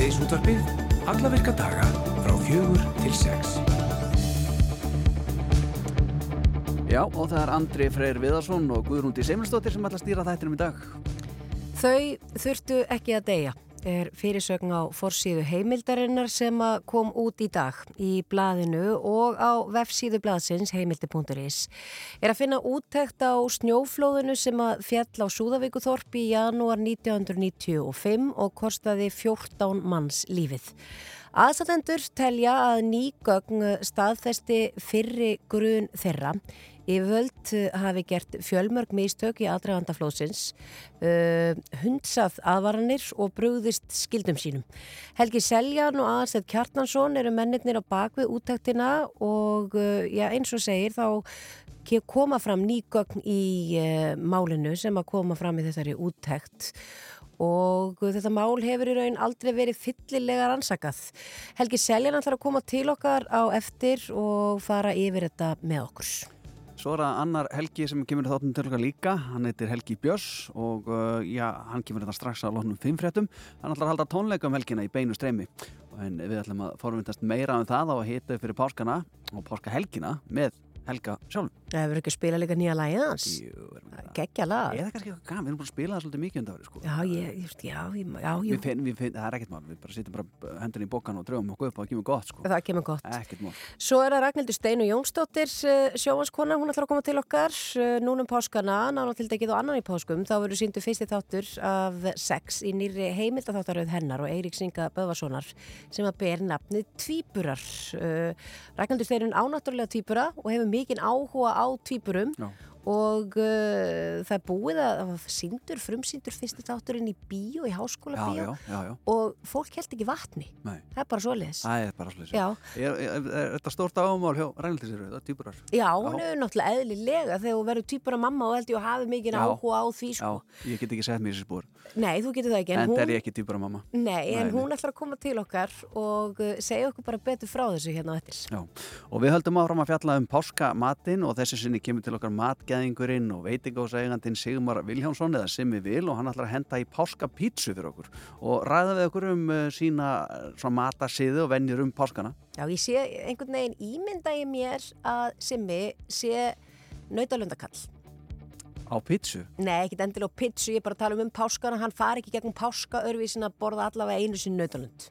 Síðdeisútvarpið, alla virka daga frá fjögur til sex. Já, og það er Andri Freyr Viðarsson og Guðrúndi Seimilsdóttir sem ætla að stýra þættinum í dag. Þau þurftu ekki að deyja er fyrirsögn á forsíðu heimildarinnar sem kom út í dag í blaðinu og á vefsíðu blaðsins heimildi.is er að finna úttækt á snjóflóðinu sem að fjall á Súðavíkuþorp í janúar 1995 og kostaði 14 manns lífið. Aðsatendur telja að nýgögn staðfesti fyrri grun þeirra Yfirvöld hafi gert fjölmörg mistök í aðdragandaflóðsins, uh, hundsað aðvaranir og brúðist skildum sínum. Helgi Seljan og Aðarstedt Kjartansson eru mennirnir á bakvið útæktina og uh, já, eins og segir þá koma fram nýgögn í uh, málinu sem að koma fram í þessari útækt og þetta mál hefur í raun aldrei verið fyllilega rannsakað. Helgi Seljan ætlar að koma til okkar á eftir og fara yfir þetta með okkur. Svo er það annar Helgi sem kemur þáttum til okkar líka, hann heitir Helgi Björns og uh, já, hann kemur þetta strax á lónum fimmfréttum. Hann ætlar að halda tónleika um helgina í beinu streymi en við ætlum að forvindast meira um það á að hita fyrir páskana og páska helgina með Helga sjálf. Það hefur ekki spilað líka nýja lægið hans. Gekkja lag. Ég það kannski eitthvað gaman, við erum búin að spila það svolítið mikið undan sko. Já, ég, já, já, já. Við finn, við finn, það er ekkert mál, við bara sittum bara hendun í bókan og dröfum okkur upp og það kemur gott sko. Það kemur gott. Ekkert mál. Svo er það Ragnhildur Steinu Jónsdóttir eh, sjóanskona, hún ætlar að koma til okkar eh, núnum páskana, nána til degið og annan í páskum, þá verður síndu fyrsti þáttur af sex í nýri heimildatháttaröð hennar og Eirík Singa Böðvarssonar sem að ber nafnið Tvíburar. Mikinn áhuga á tvíburum og uh, það er búið að það var síndur, frumsíndur fyrstu þátturinn í bíó, í háskóla bíó. og fólk held ekki vatni. Nei. það er bara svo leiðis Það er Er, er, er þetta stórt ámál hjá Rænaldisir, það er týpurar? Já, hún er náttúrulega eðlilega. Þegar þú verður týpura mamma og held ég að hafi mikið áhuga á því sko. Já, ég get ekki sett mér í þessi spór Nei, þú getur það ekki En, en það er ég ekki týpura mamma. Nei, en Nei, hún ætlar að koma til okkar og uh, segja okkur bara betur frá þessu hérna og við höldum áfram að fjalla um páskamatinn og þessi sinni kemur til okkar matgeðingurinn og veitingásægandinn Sigmar Viljánsson eða Simmi Vil og hann ætlar að henda í páskapítsu fyrir okkur og ræða við okkur um uh, sína uh, matasiðu og vennjur um páskana Já, ég sé einhvern veginn ímynda ég mér að Simmi sé nautalundakall Á pítsu? Nei, ekkert endilega á pítsu, ég er bara að tala um um páskana, hann far ekki gegn páska örvísin að borða allavega einu sinni nautalund.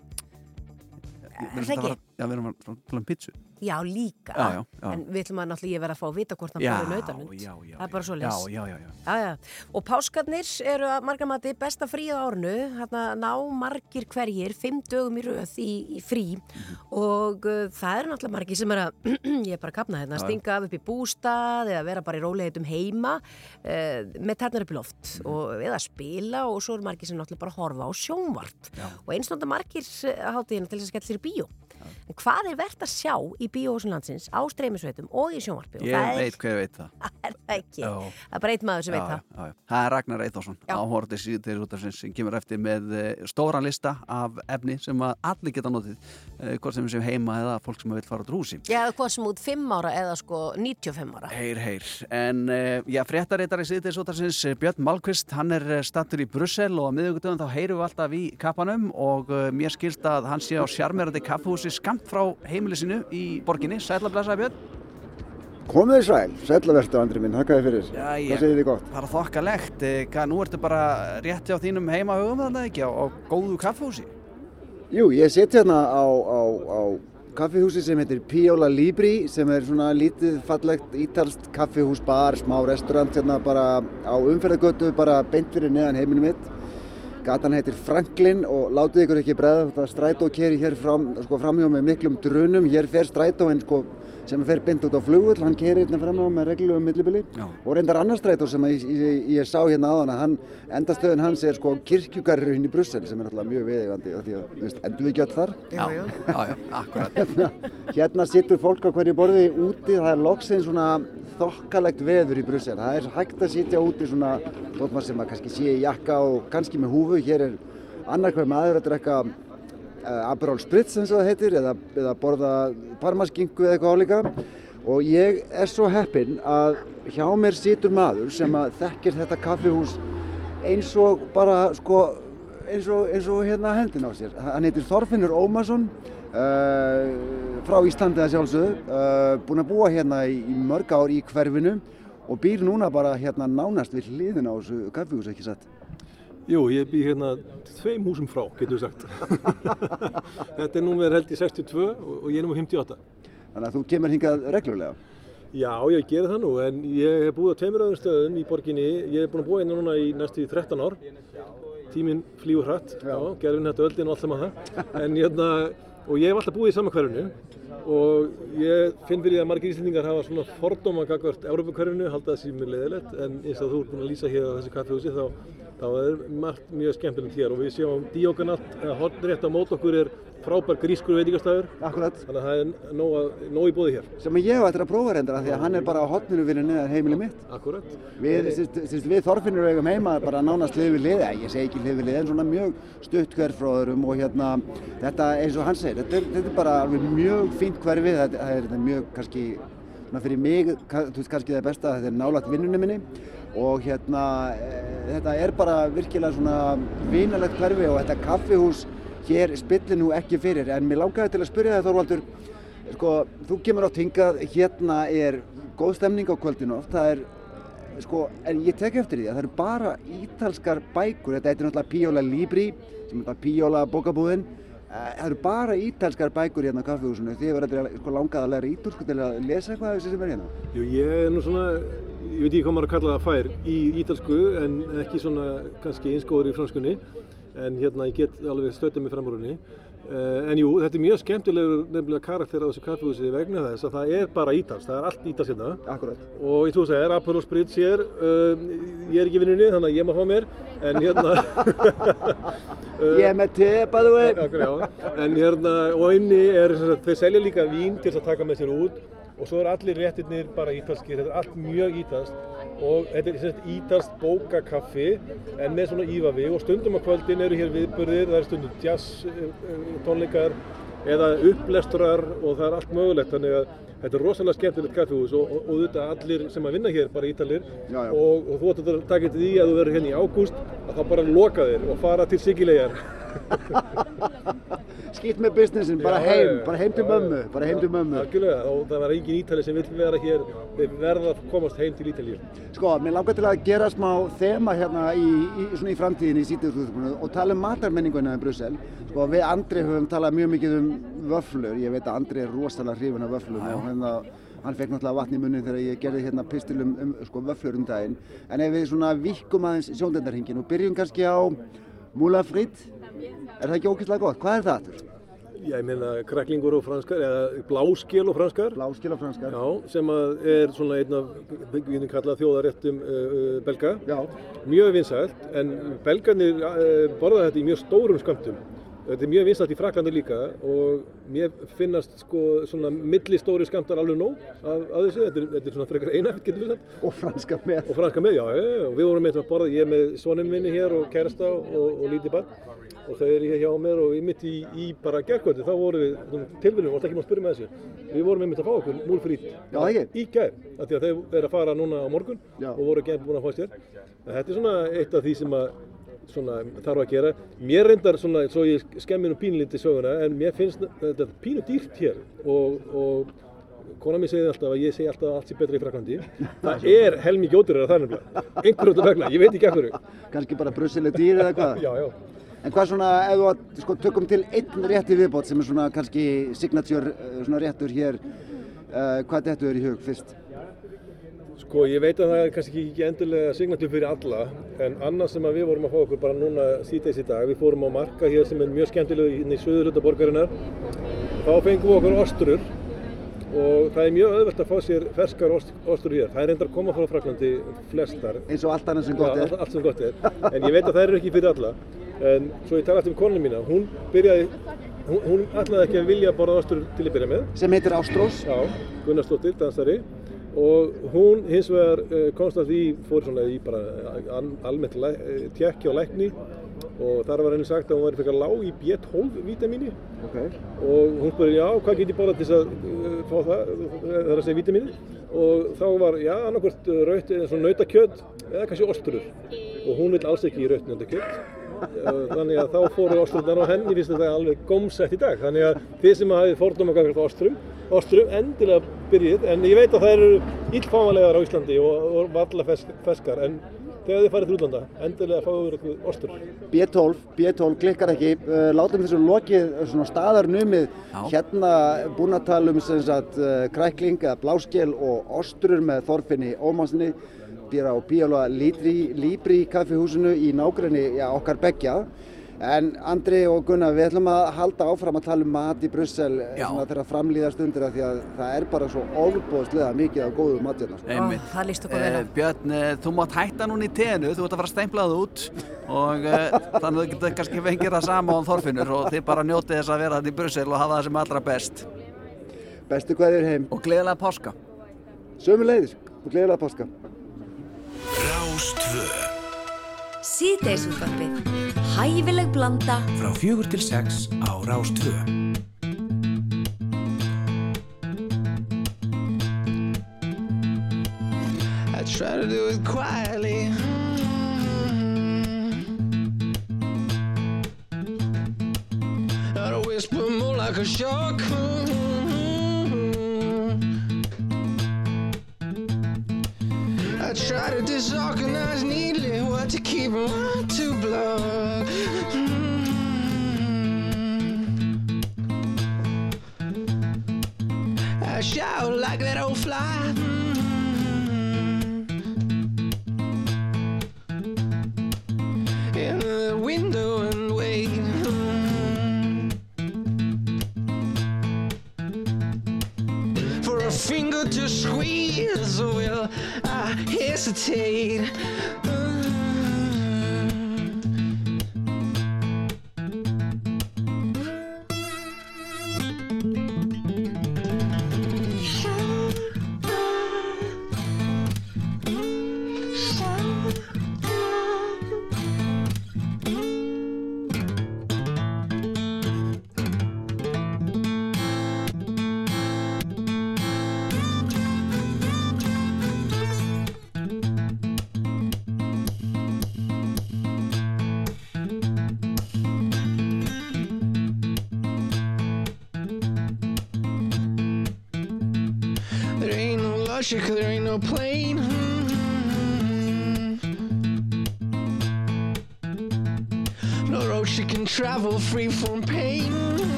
Er það ekki? Já, við erum að tala um pítsu. Já, líka. Já, já, já. En við ætlum að náttúrulega vera að fá að vita hvort hann fóði nautalund. Já, já, já. Það er bara svo les. Já, já, já. Og páskarnir eru að margamati besta fríð á árnu, hérna ná margir hverjir, fimm dögum í rauð í, í frí mm -hmm. og uh, það eru náttúrulega margir sem er að, ég er bara að kapna hérna, að stinga af upp í bústað eða vera bara í róleitum heima uh, með ternar upp í loft mm -hmm. og eða spila og svo eru margir sem náttúrulega bara horfa á sjónvart og einstaklega margir hátíðina til þess að skella sér í bíó. En hvað er verðt að sjá í bíóhúsun landsins á streymisveitum og í sjónvarpi? Ég er, veit hver veit það. Það er það ekki. Já. Það er bara eitt maður sem já, veit það. Já, það er Ragnar Eithorsson, áhórið síður út af sem kemur eftir með eh, stóran lista af efni sem allir geta notið, eh, hvort sem sem heima eða fólk sem vil fara út rúsi. Já, hvort sem út 5 ára eða sko 95 ára. Heyr, heyr. En eh, já, fréttareitar í síður út af sem Björn Malkvist, hann er stattur í Brussel og á miðugutöðum þá heyrum við alltaf í kappanum og mér skilst að hann sé á sjarmerandi kaffhúsi skamt frá heimilisinu í borginni. Sætla blæsaði Björn. Komið sæl, sætlavertu Andri minn, þakka þið fyrir. Já, Hvað segir þið gott? Það er þokkalegt. Hvað, nú ertu bara rétti á þínum heimahögum þannig ekki á, á góðu kaffhúsi? Jú, ég seti hérna á, á, á kaffihúsi sem heitir Piola Libri sem er svona lítið fallegt ítalst kaffihús, bar, smá restaurant hérna bara á umferðagötu bara beint fyrir neðan heiminu mitt. Gatan heitir Franklin og látið ykkur ekki bregða þetta strætó keri hér fram, sko, framhjá með miklum drunum. Hér fer strætóinn sko, sem fer bynd út á flugull, hann keri hérna framhjá með reglum millibili. Og reyndar annar strætó sem ég, ég, ég sá hérna áðan að hann, endastöðun hans er sko kirkjugarurinn í Brussel sem er náttúrulega mjög viðegandi því að, þú veist, endur við ekki öll þar? Já, já, já, já akkurat. Hérna, hérna sittur fólk á hverju borði úti, það er loksinn svona þokkalegt veður í Brussel. Það er hægt að sitja úti svona, þótt maður sem að kannski sé í jakka og kannski með húfu. Hér er annarkvæð maður að drekka Aperol Spritz eins og það heitir eða, eða borða parmaskingu eða eitthvað álíka. Og ég er svo heppinn að hjá mér situr maður sem að þekkir þetta kaffihús eins og bara sko eins og, eins og hérna hendin á sér. Hann heitir Þorfinnur Ómarsson, uh, frá Íslandi að sjálfsögðu, uh, búinn að búa hérna í, í mörg ár í hverfinu og býr núna bara hérna nánast við hliðin á þessu kaffihús, ekki satt? Jú, ég bý hérna tveim húsum frá, getur við sagt. Þetta er númer held í 62 og ég er númer 58. Þannig að þú kemur hingað reglulega. Já, ég gerir það nú, en ég hef búið á tveimur öðrum stöðum í borginni. Ég hef búin að búa hérna núna í næstu 13 ár. Tíminn flýgur hratt, já, gerfin þetta öldin og allt saman það. En hérna, og ég hef alltaf búið í sama hverfinu og ég finn fyrir að margir íslendingar hafa svona fordóma gagvart Európa-hverfinu, halda það sér mjög leðilegt, en eins og þú ert búin að lýsa hér á þessu kaffehúsi þá þá er margt mjög skemmtilegt hér og við sjáum Díokanat, hodnrétt á mót okkur er frábær grískur veitingastæður Akkurat. þannig að það er nóg, að, nóg í bóði hér. Sem ég hef eftir að prófa reyndar því að hann er bara á hotninu við neðan heimili mitt. Akkurat. Við, við Þorfinnur eigum heima bara nánast hlið við lið, ég segi ekki hlið við lið en svona mjög stutt hverf frá öðrum og hérna þetta eins og hann segir, þetta þetta er bara mjög fínt hverfi, þetta er, mjög kannski, fyrir mig, kannski það besta þetta er nálægt vinnunum minni og hérna e, þetta er bara virkilega svona vinalegt hverfi og þetta kaffihús hér spillir nú ekki fyrir. En mér langaði til að spyrja það Þorvaldur sko, þú kemur átt hingað hérna er góð stemning á kvöldinu oft. Það er, sko, en ég tek eftir því að það eru bara ítalskar bækur. Þetta heitir náttúrulega Píóla Libri sem er Píóla bókabúðin. Það eru bara ítalskar bækur hérna á kaffihúsinu. Því að það er sko, langað að læra ítalsku til að lesa eitthvað af þessi sem er hérna. Jú, ég er ég veit ekki hvað maður að kalla það fær í ítalsku en ekki svona kannski einskóður í franskunni en hérna ég get alveg stötta mig fram úr henni uh, en jú, þetta er mjög skemmtilegur nefnilega karakter á þessu kaffehúsi vegna þess að það er bara ítals, það er allt ítals hérna. Akkurat. og eins og þú segir, Aperol Spritz hér uh, ég er ekki vinnunni þannig að ég má fá mér en hérna Ég er með te, by the way. En hérna, og inni er þau selja líka vín til að taka með sér út og svo er allir réttirnir bara ítalskir, þetta er allt mjög ítalst og þetta er svona ítalst bókakaffi en með svona ífavi og stundum á kvöldin eru hér viðbörðir, það er stundum jazz tónleikar eða upplesturar og það er allt mögulegt. Þannig að þetta er rosalega skemmtilegt kaffihús og, þetta allir sem að vinna hér bara ítalir. Já, já. Og, og þú ætti að taka þetta í að þú verður hérna í ágúst að þá bara loka þér og fara til Sigilegar Skýtt með businessin, bara heim, já, bara heim til mömmu, bara heim til mömmu. Algjörlega, og það var engin Ítali sem vill vera hér, þeir verða að komast heim til Ítalíu. Sko, mér langar til að gera smá þema hérna í, í, svona í framtíðinni í sítiðurþúðspunni og tala um matarmenninguna í Brussel. Sko, við Andri höfum talað mjög mikið um vöflur, ég veit að Andri er rosalega hrifin af vöflum og hérna, hann fekk náttúrulega vatn í munni þegar ég gerði hérna pistil um, um sko, vöflur um daginn. En ef við svona vikkum aðeins sjóndendarhingin og byrjum kannski á Frites, er það ekki ógeðslega gott? Hvað er það aftur? Já, ég meina kræklingur og franskar, eða bláskél og franskar. Bláskél og franskar. Já, sem er svona einn af, við getum kallað þjóðaréttum uh, belga. Já. Mjög vinsælt, en belgarnir uh, borða þetta í mjög stórum skamtum. Þetta er mjög vinsælt í Fraklandi líka og mér finnast sko svona millistóri skamtar alveg nóg af, af þessu. Þetta er, þetta er svona frekar einægt, getur við sagt. Og franska með. Og franska með, já, já, já. Og við vorum með þetta að borða, ég er með soninn minni hér og kærasta og, og lítið barn og þau eru hér hjá mér og ég mitt í, í bara gerðkvöldi, þá vorum við tilvinnum, það ekki má spyrja með þessu, við vorum einmitt að fá okkur múlfrít í gær, af því að þau eru að fara núna á morgun Já. og voru ekki búin að fá sér. Þetta er svona eitt af því sem að svona, þarf að gera. Mér reyndar svona, svo ég skemmir um pínlítið söguna, en mér finnst þetta pínu dýrt hér og, og Kona mér segði alltaf að ég segi alltaf að allt sé betra í Fraklandi. Það er helmikið ódýrar að það nefnilega. Einhverjum vegna, ég veit ekki þau. Kanski bara Brussel er dýr eða hvað? Já, já. En hvað svona, ef þú að, sko, tökum til einn rétti viðbót sem er svona kannski signature uh, svona réttur hér, uh, hvað þetta er í hug fyrst? Sko, ég veit að það er kannski ekki endilega signature fyrir alla, en annars sem við vorum að fá okkur bara núna síðdeis í dag, við fórum á marka hér sem er mjög skemmtileg inn í söðurluta borgarinnar, þá fengum við okkur ostrur og það er mjög auðvelt að fá sér ferskar ost, ostur hér. Það er reyndar að koma frá Fraklandi flestar. Eins og allt annað sem gott er. Já, allt sem gott er. En ég veit að það eru ekki fyrir alla. En svo ég tala eftir um konuna mína, hún byrjaði, hún, hún ætlaði ekki að vilja borða ostur til að byrja með. Sem heitir Ástrós. Já, Gunnarsdóttir, dansari. Og hún hins vegar uh, komst að því, fór svona í bara almennt tjekki á lækni. Og þar var henni sagt að hún væri fyrir lág í B12 vítamíni. Okay. og hún spurði já hvað get ég borðað til þess að uh, fá það, það er að segja vítamíni og þá var já annarkvært raut eða svona nautakjöt eða kannski ostrur. Og hún vil alls ekki raut nautakjöt þannig að þá fóru ostrurnar og henni finnst þetta alveg gómsætt í dag. Þannig að þið sem hafið fordóma gafið ostrum, ostrum endilega byrjið en ég veit að það eru íllfámanlegar á Íslandi og, og valla feskar en þegar þið farið til útlanda, endilega fáið ykkur ostur. B12, B12 klikkar ekki, uh, látum þessu lokið svona staðarnumið, hérna búin að tala um sem sagt uh, krækling eða bláskel og osturur með þorfinni ómansinni, býra á Bíóla Líbri kaffihúsinu í nákvæmni ja, okkar begja. En Andri og Gunnar, við ætlum að halda áfram að tala um mat í Brussel þegar framlýðast undir það því að það er bara svo ofbóðslega mikið af góðu. Sko. Einmitt. Ó, það líst okkur vel á. Eh, Björn, eh, þú mátt hætta núna í tenu, þú ert að fara steinblað út og eh, þannig að þú getur kannski fengið það sama á þorfinur og þið bara njótið þess að vera þetta í Brussel og hafa það sem allra best. Bestu hverjur heim. Og gleðilega páska. Sömu leiðis og gleðilega páska. Rástvö Sýteisútvarfið Hæfileg blanda. Frá fjögur til sex á Rástvö I try to do it quietly. Not a whisper, more like a shock try to disorganize neatly what to keep and what to block. Mm. I shout like that old fly. Hesitate?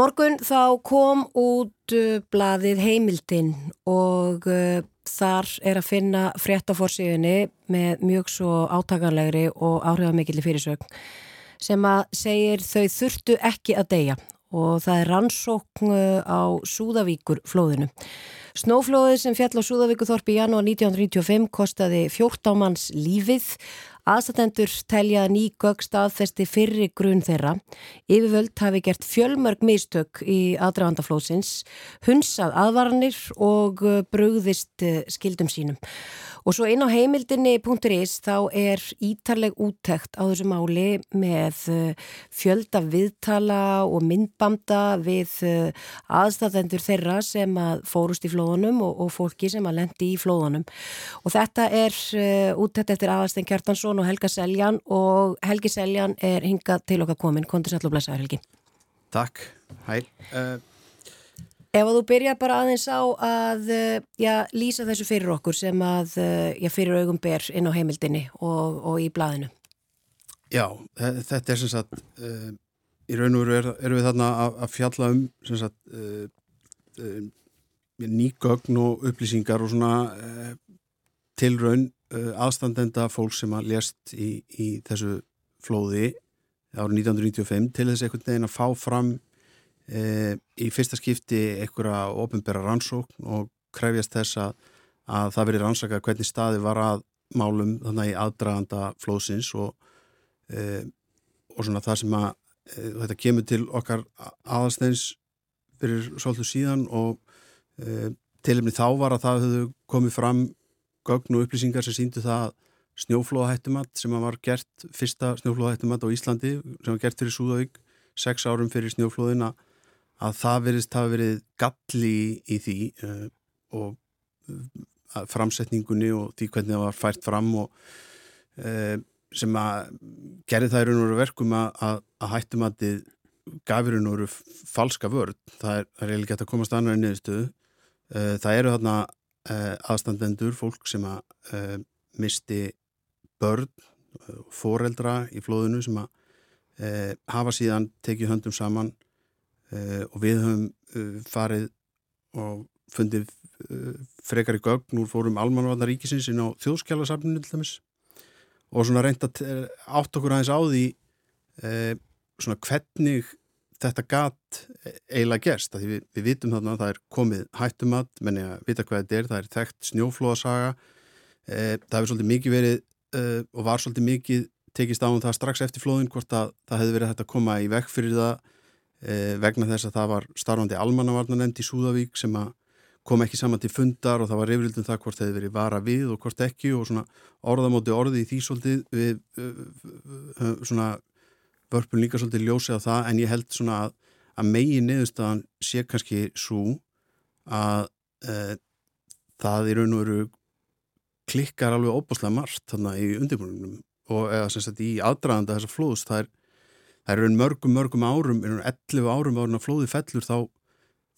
Morgun þá kom út uh, blaðið heimildin og uh, þar er að finna frétt á fórsíðunni með mjög svo átakanlegri og áhrifamikilli fyrirsögn sem að segir þau þurftu ekki að deyja og það er rannsókn uh, á Súðavíkur flóðinu. Snóflóðið sem fjall á Súðavíkuþorpi í janúar 1995 kostaði 14 manns lífið Aðstatendur telja ný gögg staðfesti fyrri grunn þeirra. Yfirvöld hafi gert fjölmörg mistök í aðdragandaflóðsins, hunsað aðvaranir og brugðist skildum sínum. Og svo inn á heimildinni.is þá er ítarleg úttekt á þessu máli með fjölda viðtala og myndbanda við aðstatendur þeirra sem að fórust í flóðunum og, og fólki sem að lendi í flóðunum. Og þetta er úttekt eftir aðasten Kjartansson og Helga Seljan og Helgi Seljan er hingað til okkar komin. Kondur sætlu og blessaður Helgi. Takk, hæl. Uh, Ef að þú byrjar bara aðeins á að já, lýsa þessu fyrir okkur sem að já, fyrir augum ber inn á heimildinni og, og í blaðinu. Já, þetta er sem sagt uh, í raun og veru erum er við þarna að, að fjalla um sem sagt uh, nýgögn og upplýsingar og svona tilraun aðstandenda fólk sem að lést í, í þessu flóði árið 1995 til þess einhvern veginn að fá fram í fyrsta skipti einhverja ofinbæra rannsókn og krefjast þess að, að það verið rannsaka hvernig staði var að málum þannig aðdraganda flóðsins og e, og svona það sem að e, þetta kemur til okkar aðalsteins fyrir svolítið síðan og e, tilumni þá var að það höfðu komið fram gögn og upplýsingar sem síndu það snjóflóðahættumat sem var gert fyrsta snjóflóðahættumat á Íslandi sem var gert fyrir Súðavík sex árum fyrir snjóflóðina að það verist hafa verið galli í, í því uh, og uh, framsetningunni og því hvernig það var fært fram og uh, sem að gerði það í raun og veru verkum að, að, að hættum að þið gafir raun og veru falska vörð það er, eiginlega gett að komast annar í niðurstöðu. Það eru þarna aðstandendur, fólk sem að uh, misti börn foreldra í flóðinu sem að hafa síðan tekið höndum saman og við höfum farið og fundið frekar í gögn úr fórum almanvarnaríkisins inn á þjóðskjálasafninu til dæmis og svona reynda átt okkur aðeins á því svona hvernig þetta gat eiginlega gerst því við, við vitum þarna að það er komið hættumat, menni að vita hvað þetta er það er þekkt snjóflóðasaga e, það hefur svolítið mikið verið e, og var svolítið mikið tekist á um það strax eftir flóðin hvort að það hefði verið hægt að koma í vekk fyrir það vegna þess að það var starfandi almannavarnanemnd í Súðavík sem að kom ekki saman til fundar og það var reyfrildum það hvort hefði verið vara við og hvort ekki og svona orðamóti orði í því svolítið við uh, svona vörpun líka svolítið ljósið á það en ég held svona að, að megin neðustan sé kannski svo að uh, það í raun og veru klikkar alveg óbúslega margt þarna í undirbúinum og eða sem sagt í aðdraðanda þessa flóðs. Það er, það er raun mörgum mörgum árum, raun 11 árum árum að flóði fellur þá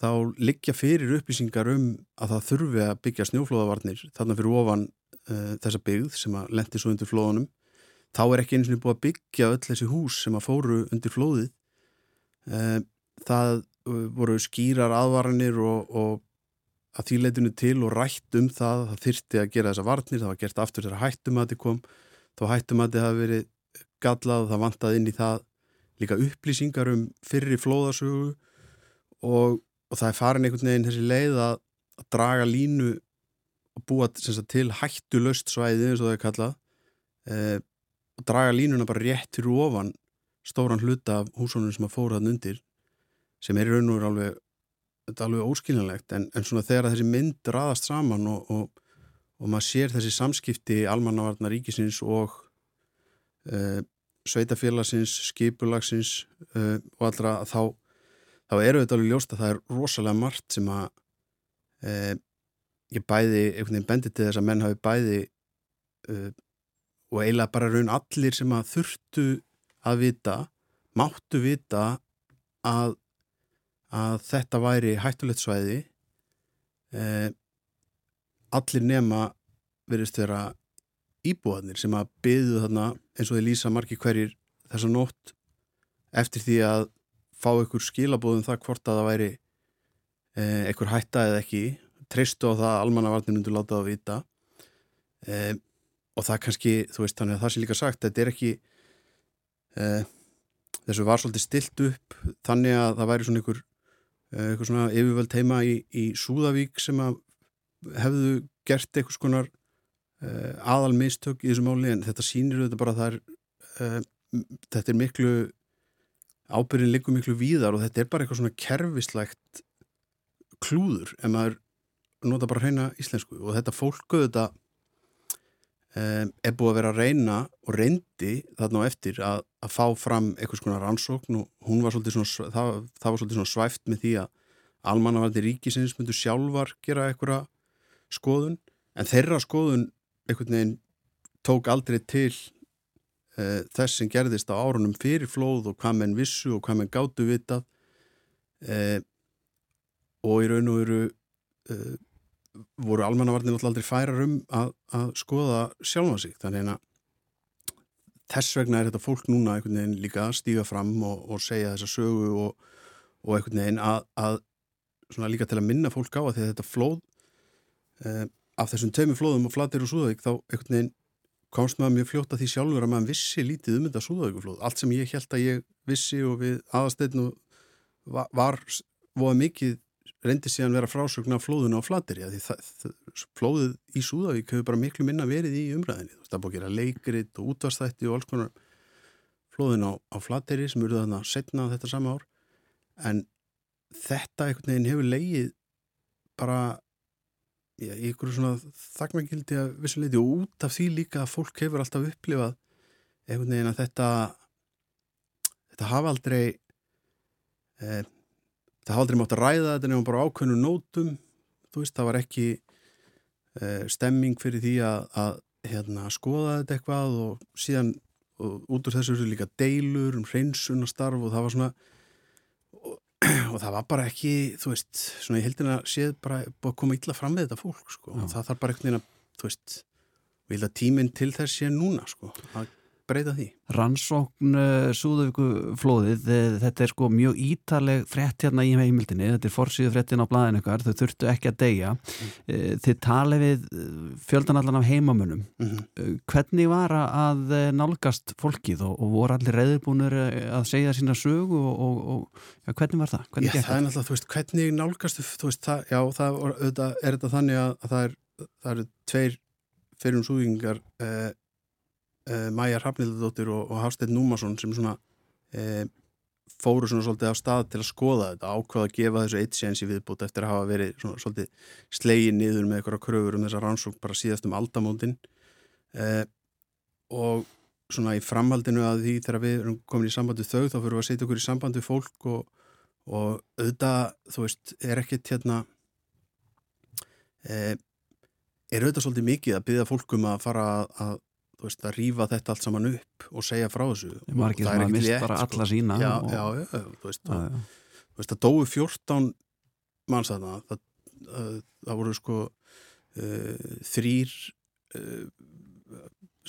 þá liggja fyrir upplýsingar um að það þurfi að byggja snjóflóðavarnir þarna fyrir ofan uh, þessa byggð sem að lendi svo undir flóðunum þá er ekki eins og búið að byggja öll þessi hús sem að fóru undir flóðið. Uh, það uh, voru skýrar aðvaranir og, og að því leitinu til og rætt um það það þyrti að gera þessa varnir, það var gert aftur þegar hættumati kom, þá hættumati hafi verið gallað, það vantaði inn í það líka upplýsingar um fyrri flóðasögu og og það er farin einhvern veginn þessi leið að, að draga línu og búa sagt, til hættu löst svæði eins og það er kallað og draga línuna bara rétt fyrir ofan stóran hluta af húsónum sem að fóra þann undir sem er í raun og veru alveg, alveg óskiljanlegt. En, en svona þegar þessi mynd raðast saman og, og, og maður sér þessi samskipti almannavarnar ríkisins og eh, sveitafélagsins, skipulagsins eh, og allra þá þá eru þetta alveg ljóst að það er rosalega margt sem að e, ég bæði, einhvern veginn bendi til þess að menn hafi bæði e, og eiginlega bara raun allir sem að þurftu að vita, máttu vita að, að þetta væri hættulegt svæði e, allir nema verist vera íbúðanir sem að byðu þarna eins og þið lýsa margi hverjir þessa nótt eftir því að fá ykkur skilabóðum það hvort að það væri eh, einhver hætta eða ekki treystu á það að almannavarnir myndur láta það að vita. Eh, og það kannski, þú veist, þannig að það sé líka sagt þetta er ekki eh, þessu var svolítið stilt upp þannig að það væri svona ykkur eitthvað svona yfirvöld heima í, í Súðavík sem að hefðu gert eitthvað skonar aðal mistök í þessu máli. En þetta sýnir þetta bara að það er þetta er miklu ábyrgin liggur miklu víðar og þetta er bara eitthvað svona kerfislegt klúður en maður nota bara hreina íslensku. Og þetta fólkuðu þetta er búið að vera að reyna og reyndi þarna á eftir að, að fá fram eitthvað svona rannsókn og hún var svolítið svona, það, það var svolítið svona svæft með því að almannavaldi ríkisins myndu sjálfar gera eitthvað skoðun. En þeirra skoðun einhvern veginn tók aldrei til uh, þess sem gerðist á árunum fyrir flóð og hvað menn vissu og hvað menn gáttu vitað. Uh, og í raun og veru uh, voru almannavarnir alltaf aldrei færar um að, að skoða sjálfa sig þannig að þess vegna er þetta fólk núna einhvern veginn líka að stíga fram og, og segja þessa sögu og, og einhvern veginn að, að líka til að minna fólk á að þetta flóð eh, af þessum tveimur flóðum og flatir og súðavík þá einhvern veginn komst maður mjög fljótt að því sjálfur að maður vissi lítið um þetta súðavíkuflóð. Allt sem ég held að ég vissi og við aðastegnu var, var voða mikið reyndi síðan vera frásögn af flóðuna á flateri því það, það, flóðið í Súðavík hefur bara miklu minna verið í umræðinni það búin að gera leikrit og útvastætti og alls konar flóðin á, á flateri sem eru þarna setna þetta sama ár. En þetta einhvern veginn hefur leigið bara í ykkur svona þakmengildi að vissuleiti og út af því líka að fólk hefur alltaf upplifað einhvern veginn að þetta þetta hafa aldrei eh, það hafði aldrei mátt að ræða þetta nefnum bara ákveðnu nótum. Þú veist, það var ekki uh, stemming fyrir því að, að hérna, skoða þetta eitthvað og síðan og út úr þessu líka deilur um hreinsunastarf og það var svona og, og það var bara ekki þú veist, svona í heldina séð bara að koma illa fram með þetta fólk sko. og það þarf bara einhvern veginn að, þú veist við held að tíminn til þess sé núna sko, að breyta því? Rannsókn uh, eh, Súðavíku flóðið, þetta er sko mjög ítaleg frett hérna í heimildinni, þetta er forsýðu frettin á blæðinu ykkar, þau þurftu ekki að deyja. Mm. Þið talið við eh, fjöldanallan af heimamönum. Mm -hmm. Hvernig var að nálgast fólkið og, og voru allir reyðbúnur að segja sína sög og, og, og ja, hvernig var það? Hvernig já, það er náttúrulega, þú veist, hvernig nálgastu, þú veist, það, já, það er, þetta þannig að, að það, er, það eru tveir fyrir um súðingar eh, uh, Maja Hrafnildadóttir og, og Hafstein Númason sem svona uh, fóru svona svolítið af stað til að skoða þetta ákvaða að gefa þessu eitt séns í viðbútt eftir að hafa verið svona svolítið slegið niður með eitthvað kröfur um þessa rannsók bara síðast um aldamóndin uh, og svona í framhaldinu að því þegar við erum komin í samband við þau þá fyrir við að setja okkur í samband við fólk og, og auðvitað, þú veist, er ekkert hérna er auðvitað svolítið mikið að byggja fólkum að fara að veist, að rýfa þetta allt saman upp og segja frá þessu. Margir sem að mista bara alla sína Já, og... já, já, þú veist já, já. Þú veist, það dói 14 manns að það það, voru sko uh, þrýr uh,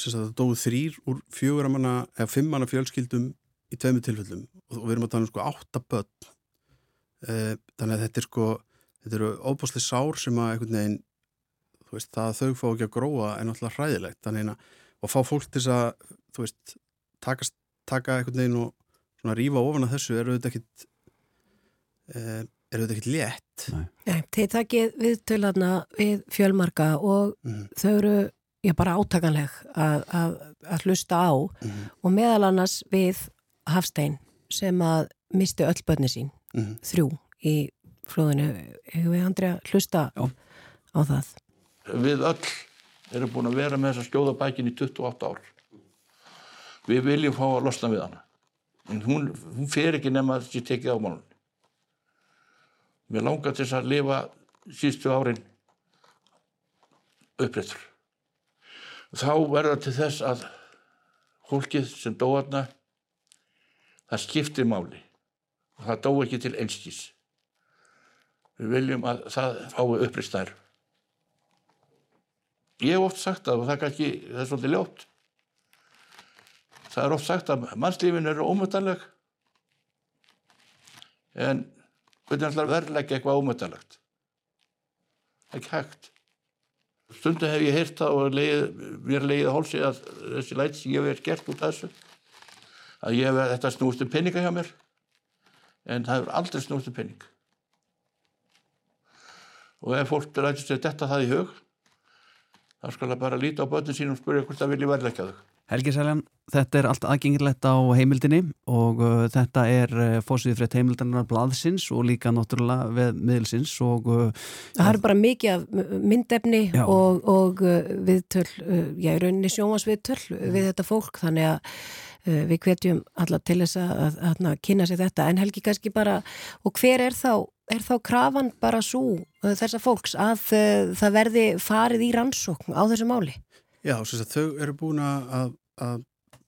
það dói þrýr úr fjögur að manna, eða fimm manna fjölskyldum í tveimu tilfellum. Og við erum að tala um sko átta börn. Uh, þannig að þetta er sko þetta eru óbúslega sár sem að einhvern veginn þú veist, það þau fá ekki að gróa er náttúrulega hræðilegt, þannig að og fá fólk til að, þú veist, taka, taka einhvern veginn og svona rýfa ofan að þessu eru þetta ekkit eh, eru þetta ekkit létt Nei, Nei þeir takið við tölarna við fjölmarka og mm. þau eru já, bara átakanleg að, að, að hlusta á mm. og meðal annars við Hafstein sem að misti öll börni sín mm. þrjú í flóðinu hefur við andri að hlusta já. á það Við öll erum búin að vera með þessa skjóðabækin í 28 ár. Við viljum fá að losna við hana. En hún, hún fer ekki nema að þessi tekið á málunni. Mér langar til þess að lifa síðustu árin upprættur. Þá verður til þess að hólkið sem dóarna, það skiptir máli. Og það dó ekki til einskís. Við viljum að það fái upprættstæður. Ég hef oft sagt að, og það er ekki, það er svolítið ljótt, það er oft sagt að mannslífin eru ómöndanleg, en hvernig ætlar verðleggja eitthvað ómöndalegt? Ekki hægt. Stundu hef ég heyrt það og leið, mér leiðið hólsi að þessi læt sem ég hef gert út af þessu, að ég hef þetta snúst um peninga hjá mér, en það hefur aldrei snúst um pening. Og ef fólk rætist að detta það í hug, það skal það bara líta á börnum sínum og spyrja hvort það vilji verðleika þau. Helgi Sæljan, þetta er allt aðgengilegt á heimildinni og uh, þetta er uh, fórsýðið frétt heimildarinnar blaðsins og líka náttúrulega við miðilsins og... Uh, það er bara mikið af myndefni já. og, og uh, viðtöl, uh, já, rauninni sjónvarsviðtöl við þetta fólk þannig að uh, við hvetjum alla til þess að, að, að, að kynna sér þetta en Helgi kannski bara, og hver er þá er þá krafan bara svo uh, þessa fólks að uh, það verði farið í rannsókn á þessu máli? Já, þau eru búin að, að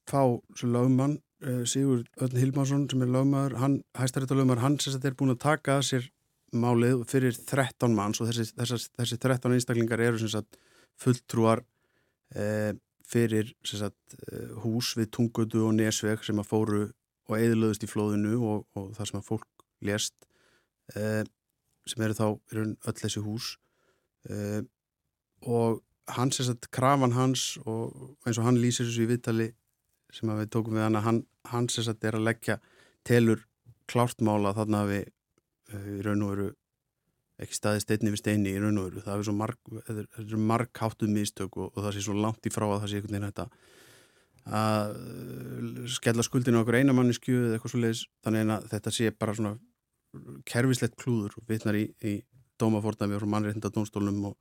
fá lögmann uh, Sigur Öllin Hilmarsson sem er lögmaður, hann, hæstarétta lögmaður, hann sem er búin að taka sér málið fyrir 13 manns og þessi, þessi, þessi 13 einstaklingar eru sagt fulltrúar eh, fyrir sagt, hús við tungutu og nesveg sem að fóru og eðlöðust í flóðinu og, og það sem að fólk lést sem eru þá öll þessi hús. Uh, og hans er satt krafan hans og eins og hann lýsir þessu í viðtali sem við tókum við hann að hans er satt er að leggja telur klártmála þarna að við í raun og veru ekki staði steinni við steini í raun og veru. Það er svo marg, marg háttuð mistök og, og það sé svo langt í frá að það sé einhvern veginn þetta að skella skuldinu okkur einamannisku eða eitthvað svo leiðis þannig að þetta sé bara svona kerfislegt klúður og vitnar í, í dómafórnami og mannreitnda dónstólum og,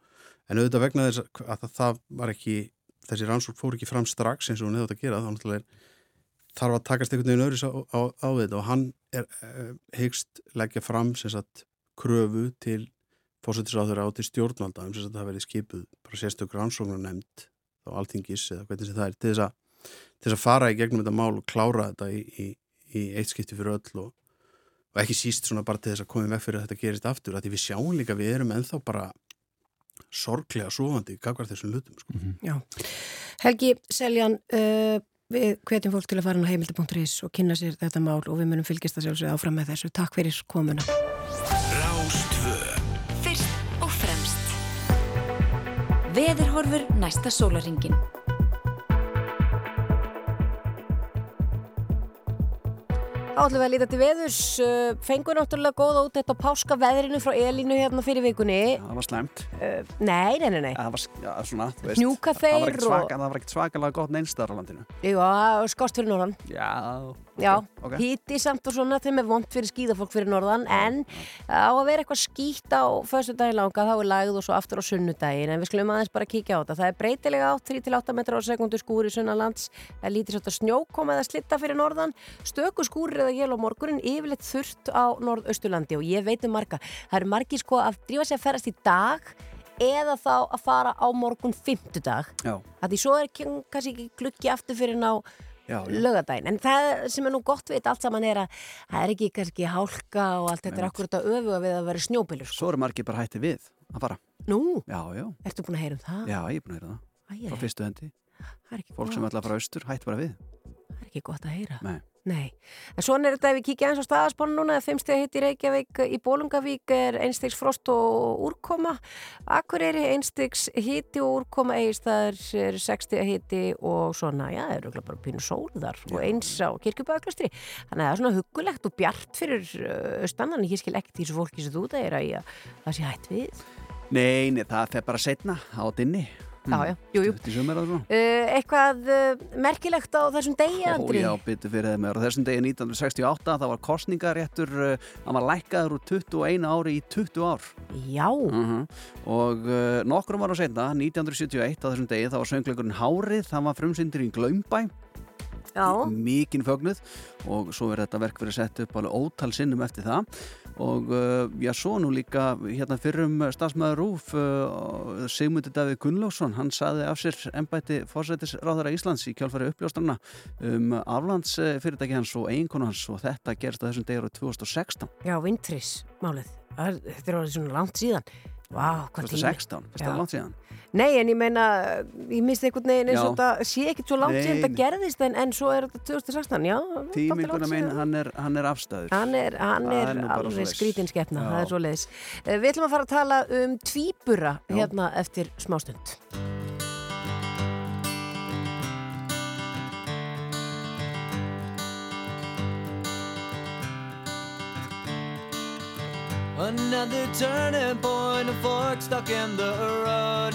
en auðvitað vegna þess að það, það var ekki þessi rannsók fór ekki fram strax eins og hún hefði þetta að gera þannig að þarf að takast einhvern veginn öðris á, á, á þetta og hann er uh, hyggst leggja fram sagt kröfu til fórsættisráður á til stjórnvalda um þess að það verði skipuð bara sérstökur ansóknar nefnd á alþingis eða hvernig sem það er til þess að, til þess að fara í gegnum þetta mál og klára þetta í, í, í eitt skipti fyrir öll og, og ekki síst svona bara til þess að komið með fyrir að þetta gerist aftur að því við sjáum líka við erum enþá bara sorglega sofandi kakvar þessum lutum sko. mm -hmm. Já, Helgi Seljan uh, við hvetjum fólk til að fara á heimildi.is og kynna sér þetta mál og við munum fylgjast að sjálfsögja áfram með þessu. Takk fyrir komuna Veðurhorfur næsta sólaringin. Átlum við að líta til veðurs, uh, fengur náttúrulega góða út þetta páska veðrinu frá Elínu hérna fyrir vikunni. Já, það var slæmt. Uh, nei, nei, nei, nei. Það var já, svona, þú veist. Njúka þeir og... Það var ekkert svakalega gott neinstar á landinu. Jú, skást fyrir norðan. Já, Já, okay. híti samt og svona þeim er vond fyrir skýðafólk fyrir norðan en á að vera eitthvað skýtt á fyrstu daginn langa þá er lagð og svo aftur á sunnudaginn en við skulum aðeins bara kíkja á þetta. Það er breytilega átt 3-8 metrar á sekundu skúri sunnalands, það lítið svolítið snjókoma eða slitta fyrir norðan, stöku skúri eða jél á morgunin, yfirleitt þurft á norðausturlandi og ég veit um marga. Það eru margi sko að drífa sig að ferast í dag eða þá að fara á morgun fymtudag, því svo er kannski ekki glukki aftur fyrir ná lögadaginn, en það sem er nú gott veit allt saman er að það er ekki kannski hálka og allt þetta er akkurat að öfu að við að vera snjópilur sko. Svo eru margir bara hætti við að fara. Nú? Já, já. Ertu búin að heyra um það? Já, ég er búin að heyra það. Æ, Frá fyrstu hendi. Fólk gott. sem ætla að fara austur hætti bara við. Það er ekki gott að heyra. Nei Nei, en svona er þetta ef við kíkja eins á staðaspánu núna að fimmsteg hitt í Reykjavík í Bólungavík er einstegs frost og úrkoma. Akureyri einstegs hitti og úrkoma eigistæður er 60 hitti og svona, já, það eru bara pínu sóðar og eins á kirkjubæklustri þannig að það er svona hugulegt og bjart fyrir austannan, ég skil ekkert því sem fólki sem þú það er að það sé hætt við. Nei, það fer bara setna á dinni Já, já, jú, jú. Uh, eitthvað uh, merkilegt á þessum degi, Andri? Já, byttu fyrir það með. Þessum degi 1968, það var kostningaréttur, uh, hann var lækkaður úr 21 ári í 20 ár. Já. -huh. Og nokkrum ára senna, 1971, á þessum degi, það var söngleikurinn Hárið, það var frumsyndir í Glaumbæ. Mikinn fögnuð og svo er þetta verk verið sett upp alveg ótal sinnum eftir það. Og uh, já, svo nú líka hérna fyrrum stafsmæður Rúf uh, Sigmundi Davíð Gunnlásson hann saði af sér ennbætti fórsættisráðara Íslands í kjálfæri uppljóstrana um aflands fyrirtæki hans og eiginkonu hans og þetta gerst á þessum degur á 2016 Já, Vintris málið. Þetta er alveg svona langt síðan. Vá, 2016, þetta er langt síðan Nei, en ég meina, ég misti einhvern veginn eins og þetta sé ekkert svo langt síðan þetta gerðist en, en svo er þetta 2016, já Tíminguna minn, hann er, hann er afstæður. Hann er, hann er, er alveg skrítinskeppna það er svo leiðis. Við ætlum að fara að tala um tvíbura já. hérna eftir smástund Another turning point, a fork stuck in the road.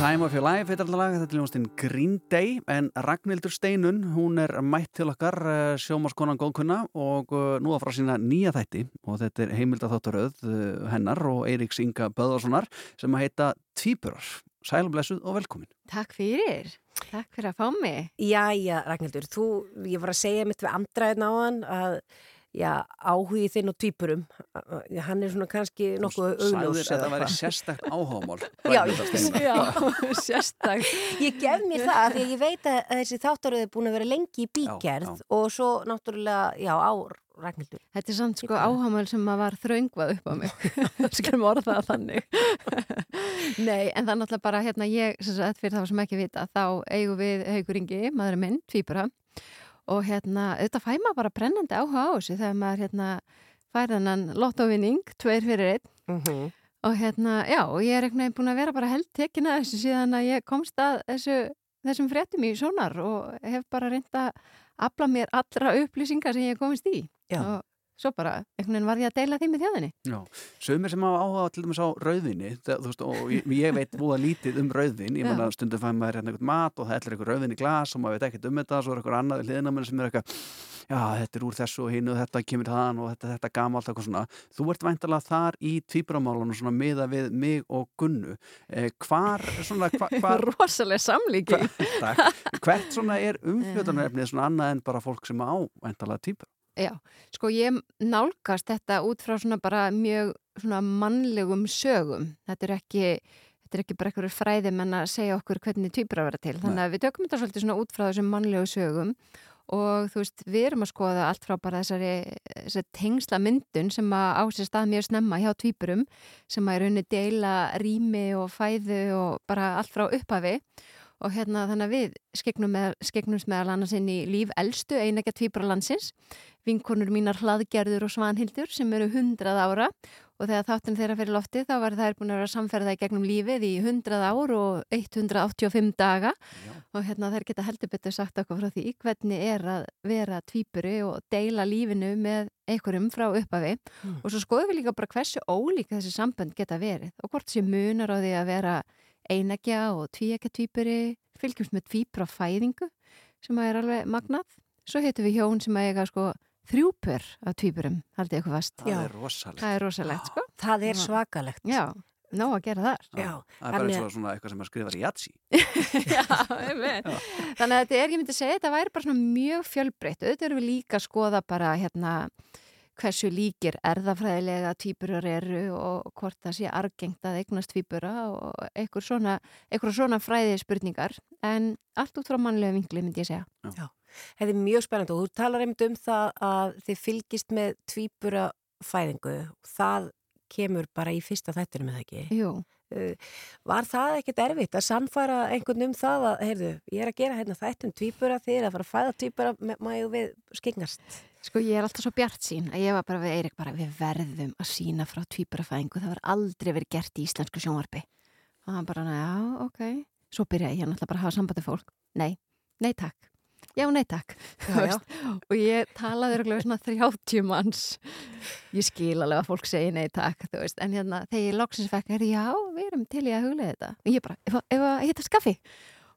Time of your life heitir alltaf lag, þetta er ljónstinn Green Day en Ragnhildur Steinun, hún er mætt til okkar, eh, sjómaskonan góðkunna og eh, nú að frá sína nýja þætti og þetta er heimildatháttaröð eh, hennar og Eiríks Inga Böðarssonar sem að heita Tvíburar. Sælblessuð og velkomin. Takk fyrir. Takk fyrir að fá mig. Jæja, Ragnhildur, þú, ég var að segja mitt við andræðin á hann að já, áhugið þinn og tvípurum hann er svona kannski nokkuð Sæðir augljós að það væri hvað. sérstakt áhámál. Já, Já, sérstak. Ég gef mér það af því að ég veit að þessi þáttaröð er búin að vera lengi í bígerð Já, já. og svo náttúrulega, já, á Ragnhildur. Þetta er samt sko áhamæl sem að var þröngvað upp á mig. Skulum orða það þannig. Nei, en það er náttúrulega bara hérna ég, sem sagt, fyrir það sem ekki vita, þá eigum við Haugur Ingi, maðurinn minn, tvíbura og hérna, auðvitað fæ maður bara brennandi áhuga á þessu þegar maður hérna fær þennan lottovinning, tveir fyrir einn. Mm og hérna, já, og ég er einhvern veginn búin að vera bara held tekin að þessu síðan að ég komst að þessu, þessum fréttum í sónar og hef bara reynd að afla mér allra upplýsingar sem ég komist í. Já. og svo bara, einhvern veginn var ég að deila því með þjóðinni. Já, sögumir sem hafa áhuga til dæmis á rauðvinni það, þú veist, og ég, ég veit búða lítið um rauðvin ég Já. manna stundum fæ maður hérna eitthvað mat og það ætlir eitthvað rauðvin í glas og maður veit ekkert um þetta svo er eitthvað annað hliðina menn sem er eitthvað já, þetta er úr þessu og hinu þetta kemur þaðan og þetta, þetta gamalt eitthvað svona. Þú ert væntalega þar í tvíburamálunum svona miða við mig og Gunnu. Eh, hvar, svona, hva, hvar rosalega samlíki hvert svona er umfjöldunarefnið svona annað en bara fólk sem á væntalega tvíbur Já, sko ég nálgast þetta út frá svona bara mjög svona mannlegum sögum. Þetta er ekki, þetta er ekki bara einhverju fræðim en að segja okkur hvernig týpur að vera til. Þannig að við tökum þetta svolítið svona út frá þessum mannlegu sögum og þú veist, við erum að skoða allt frá bara þessari, þessari tengsla myndun sem að á sér stað mjög snemma hjá týpurum sem að í rauninni deila rými og fæðu og bara allt frá upphafi og hérna þannig að við skegnum með, skegnumst meðal annars inn í líf elstu einægja tvíbra landsins vinkonur mínar hlaðgerður og svanhildur sem eru hundrað ára og þegar þáttum þeirra fyrir lofti þá var þær búin að vera samferða í gegnum lífið í 100 ár og 185 daga Já. og hérna þær geta heldur betur sagt okkur frá því hvernig er að vera tvíburi og deila lífinu með einhverjum frá upphafi Mm. og svo skoðum við líka bara hversu ólíka þessi sambönd geta verið og hvort sé munar á því að vera einægja og tvíækja tvíburi fylgjumst með tvíbra fæðingu sem að er alveg magnað svo heitum við hjón sem að eiga sko þrjúpur af tvíburum, haldið ykkur fast það Já. er rosalegt það er rosalegt sko Það er Já. svakalegt. já, ná að gera þar Já, það er bara eins að- og svona eitthvað sem að skrifa í Jatsi Já. Þannig að þetta er, ég myndi segja, þetta væri bara svona mjög fjölbreytt. Auðvitað erum við líka að skoða bara hérna hversu líkir erðafræðilega tvíburar eru og hvort það sé argengt að eignast tvíbura og einhver svona, svona fræði spurningar en allt út frá mannlega vinkli myndi ég segja. Þetta er mjög spennandi og þú talar einmitt um það að þið fylgist með tvíbura fæðingu. Það kemur bara í fyrsta þættinu með það ekki. Jú, Uh, Var það ekkert erfitt að sannfæra einhvern um það að, heyrðu, ég er að gera hérna þættum tvíbura, þið er að fara að fæða tvíbura, maður við skingast. sko ég er alltaf svo bjart sín að ég var bara við Eirik bara við verðum að sína frá tvíburafæðingu, það var aldrei verið gert í íslensku sjónvarpi og hann bara, já, ok svo byrjaði ég náttúrulega bara að hafa sambandi fólk nei, nei takk já, nei takk. Já, já. og ég talaði svona 30 manns. Ég skil alveg að fólk segi nei takk veist, en hérna þegar ég loksins fekk er já, við erum til í að huglega þetta. Og ég bara, ef, að- ef að hitta skaffi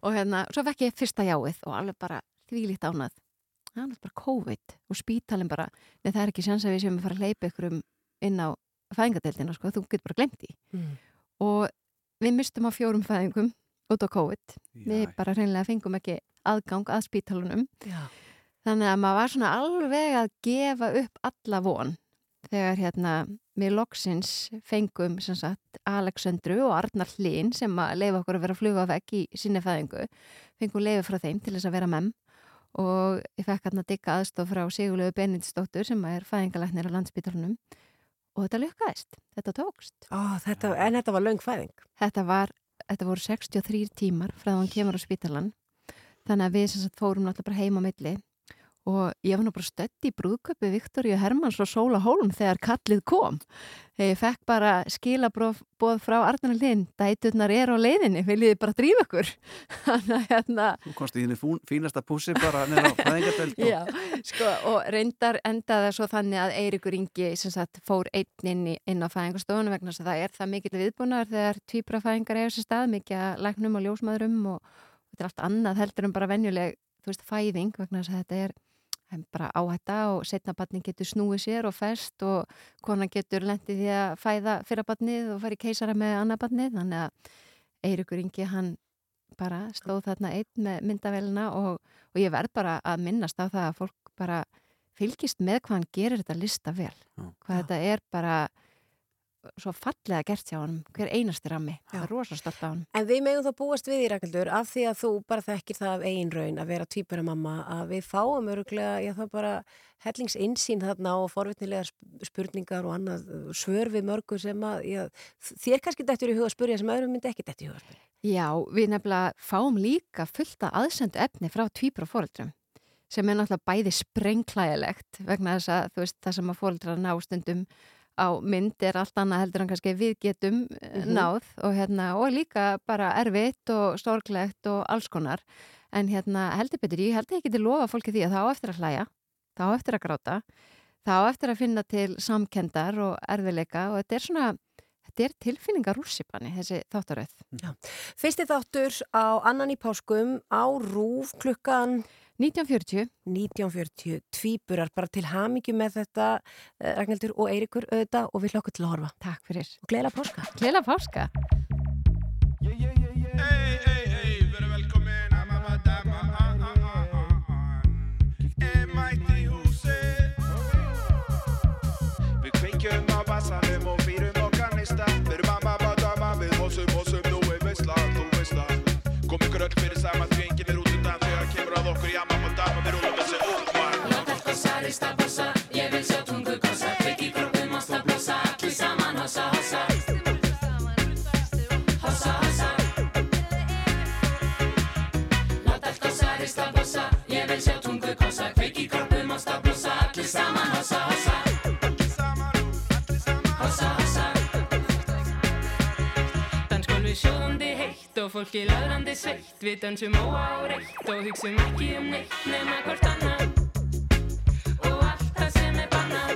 og hérna, svo fekk ég fyrsta jáið og alveg bara þvílíkt ánað það er bara COVID og spítalinn bara nei það er ekki sjans að við séum að fara að leipa ykkur um inn á fæðingadeildina sko, þú getur bara glemt því. Mm. og við mistum á fjórum fæðingum út á COVID. Við Já. bara hreinlega fengum ekki aðgang að spítalunum Já. þannig að maður var svona alveg að gefa upp alla von þegar hérna við loksins fengum sem sagt Alexandru og Arnar Hlín sem að leifa okkur að vera að fluga vegg í sinni fæðingu. Fengum leifi frá þeim til þess að vera mem. Og ég fekk hérna digga aðstof frá Sigurlegu Benindisdóttur sem er fæðingalæknir á landsbítalunum og þetta lukkaðist, þetta tókst. Ó, þetta, en þetta var löng fæðing. þetta var, þetta voru 63 tímar frá að hann kemur á spítalan þannig að við sem sagt fórum náttúrulega bara heim á milli. Og ég var nú bara stödd í brúðköpi Viktoríu Hermanns og Sóla Hólm þegar kallið kom. Ég fekk bara skilabóð frá Arnar Lind dæturnar er á leiðinni, viljiði bara drífa ykkur? Þannig að hérna Þú komst í fún- fínasta pússi bara neður á fæðingateld og sko, og reyndar endaði svo þannig að Eirikur Ingi sagt, fór einn inn, í, inn á fæðingarstofunum vegna þess að það er það mikill viðbúnaður þegar tvíbrafæðingar eiga sér stað, mikið að læknum og ljósmaðurum og þetta er allt annað heldur en bara venjuleg, veist, fæðing vegna þess að þetta er bara áhætta og setna batning getur snúið sér og fest og konan getur lendið því að fæða fyrra batnið og fara í keisara með annað batnið þannig að Eirikur Ingi hann bara stóð þarna einn með myndavélina og, og ég verð bara að minnast á það að fólk bara fylgist með hvað hann gerir þetta lista vel Já. hvað þetta er bara svo fallega gert hjá hann hver einasti rammi, það er rosa stolt á hann En við megum þá búast við í Ragnhildur af því að þú bara þekkir það af eigin raun að vera týpura mamma að við fáum öruglega, já það bara hellings insýn þarna og forvitnilegar sp- spurningar og annað svör við mörgu sem að, já, þér kannski dættur í huga að spurja sem öðrum myndi ekki dættur í huga að spurja. Já, við nefnilega fáum líka fullt að aðsendu efni frá tvíbra fóreldrum sem er náttúrulega bæði sprengklægilegt vegna þess að þú veist það sem að fóreldra ná stundum á mynd er allt annað heldur en kannski við getum mm Mhm. náð og, hérna, og líka bara erfitt og sorglegt og alls konar. En hérna heldur betur, ég held að ég geti lofa fólki því að það á eftir að hlæja, það á eftir að gráta það á eftir að finna til samkendar og erfileika og þetta er svona þetta er tilfinningar rússipanni þessi þáttaröð. Fyrsti þáttur á annan í páskum á rúf klukkan 1940 1940 tvíburar bara til hamingju með þetta eh, Ragnhildur og Eirikur auðvitað og við hlokkum til að horfa. Takk fyrir. Og gleðilega páska. Gleðilega páska. Gossa, rista bossa, ég vil sjá tungu gossa Kveik í kroppum, ásta blossa, allir saman hossa, hossa. Hossa, hossa. Láta allt gossa, rista bossa, ég vil sjá tungu gossa Kveik í kroppum, ásta blossa, allir saman hossa, hossa. Hossa, hossa. Dansgólfi sjóðandi heitt og fólki laðrandi sveitt. Við dansum óáreitt og hugsum ekki um neitt nema hvort og allt það sem er bannað.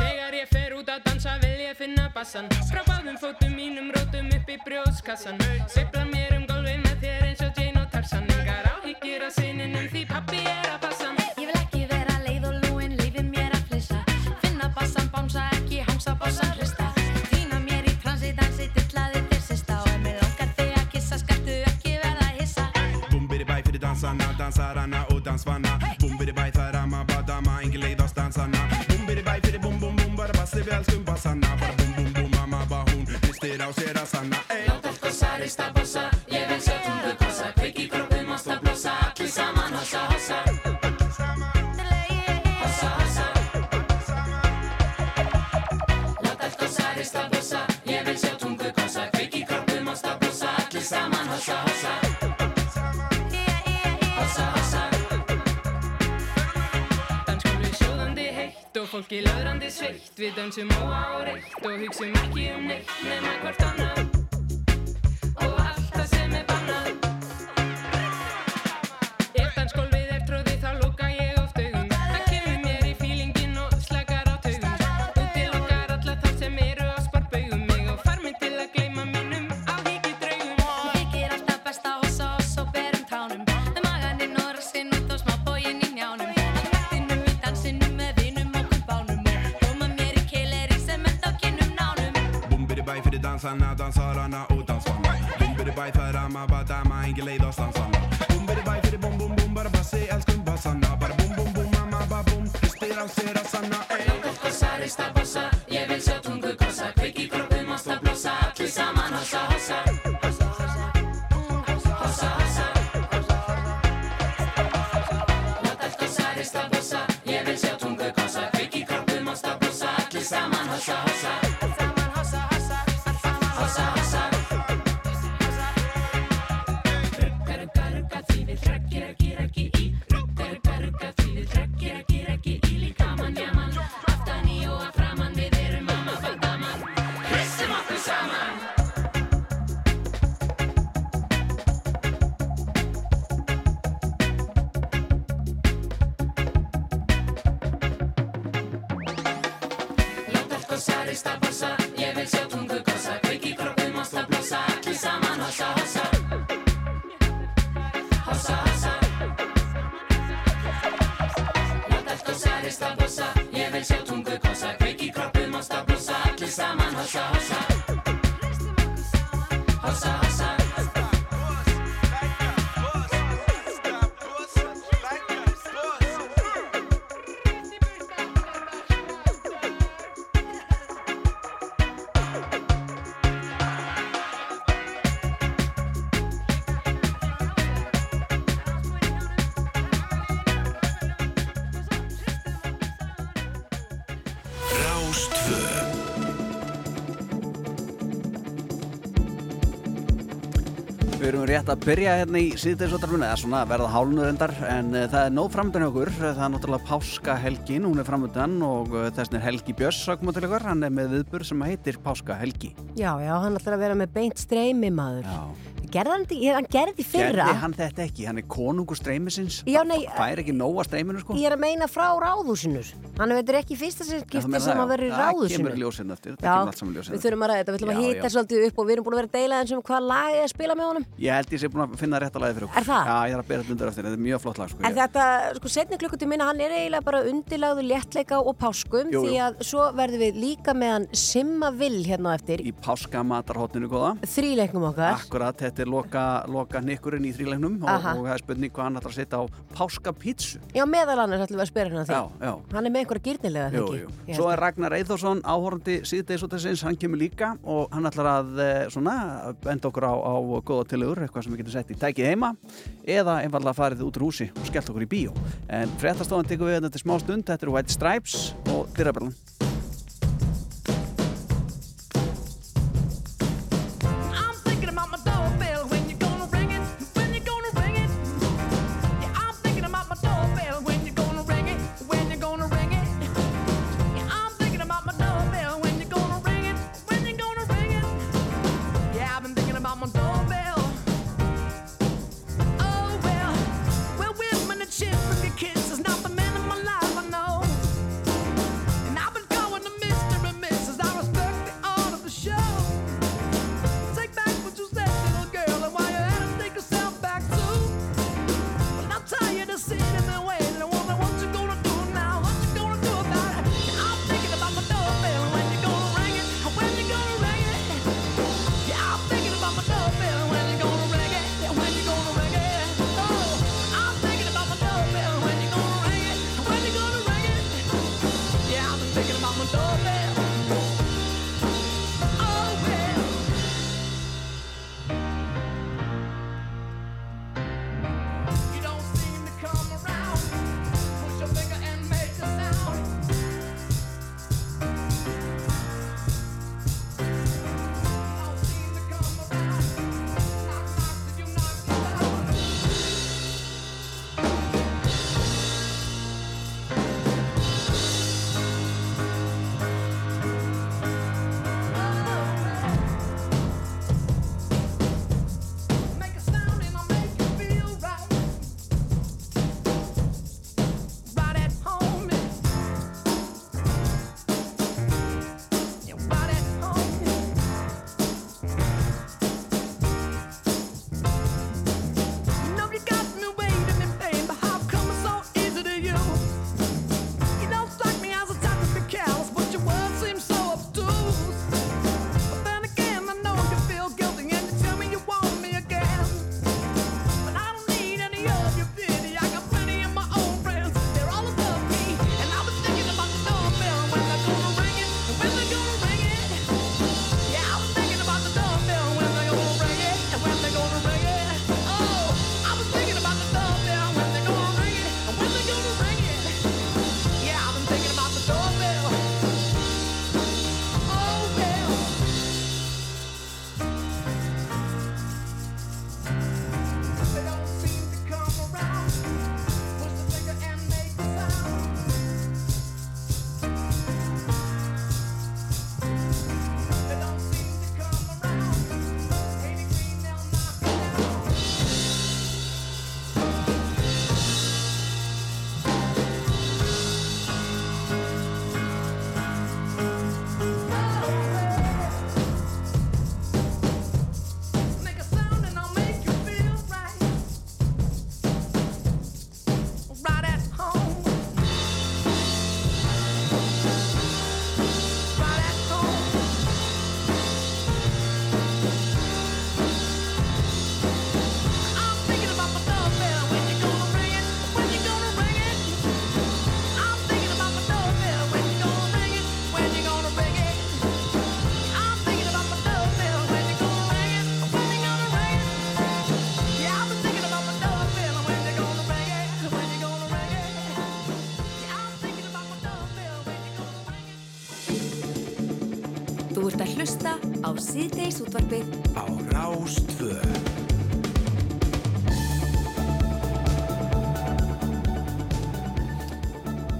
Þegar ég fer út að dansa vil ég finna bassan. Frá báðum fótum mínum rótum upp í brjóðskassan Sveifla mér um gólfi með þér eins og Jane og Tarzan. Engar áhyggjur af sininum því pappi er að passa. Ég vil ekki vera leið og lúin, leifið mér að flissa. Finna bassan, bánsa ekki, hangsa bassan hrista Týna mér í transi, dansi, dillaði þér sista. Og ef mér langar þig að kissa, skaltu ekki verða hissa. Bumbidi bæ fyrir dansarna, dansarana og dansvanna engin leið á stansana Bumbidi bæ fyrir bum bum bum, bara bassi við elskum bassana Bara bum bum bum, mamma ba hún, listir á sér að sanna ey. Láta allt gossa, fólki laðrandi sveitt. Við dansum óáreitt og hugsum ekki um neitt nema hvort annað. Og allt það sem er bannað rétt að byrja hérna í síðdegisvotarfinu eða svona verða hálunur endar en uh, það er nóg framöndan okkur. Það er náttúrulega páskahelgin, hún er framöndan og uh, þessin er Helgi Björns að koma til ykkur hann er með viðbur sem heitir Páskahelgi. Já, já, hann ætlar að vera með beint streymi maður. Gerði hann, hann gerði fyrra. Gerði hann þetta ekki, hann er konungur streymisins. Já, nei, fær ekki nóga streyminu sko. Ég er að meina frá ráðhúsinu. Hann veitur ekki í fyrsta skipti sem að vera í já. Það kemur ljósinn eftir, það Já, kemur allt saman ljósinn við þurfum að ræða þetta, við ætlum að hýta svolítið upp og við erum búin að vera að deila eins um hvað lag er að spila með honum. Ég held ég sé búin að finna rétt að lagi fyrir okkur Er það? Já, ég er að bera þetta undir eftir, þetta er mjög flott lag sko. En þetta, sko, setni klukkutíð minna, hann er eiginlega bara undirlagðu léttleika og páskum Jú, jú. því að svo verðum við líka með hann Simma Vill hérna eftir Í páskamatarhóttinu góða þríleiknum okkar. Akkurat, þetta er loka, loka nikkurinn í þrílegnum og, og það er spurning hvað hann ætlar að setja á páskapítsu Já, er einhverja gyrnilega, Jú, jú. Svo er Ragnar Eithórsson, áhorandi síðdeisóttisins, hann kemur líka og hann ætlar að eh, svona, benda okkur á, á góða tilugur, eitthvað sem við getum sett í tækið heima eða einfallega farið út úr húsi og skellt okkur í bíó. En fréttastofan tekur við þetta til smá stund, þetta eru White Stripes og Dyrraberlan. Síðdeis útvarpið á Rástvö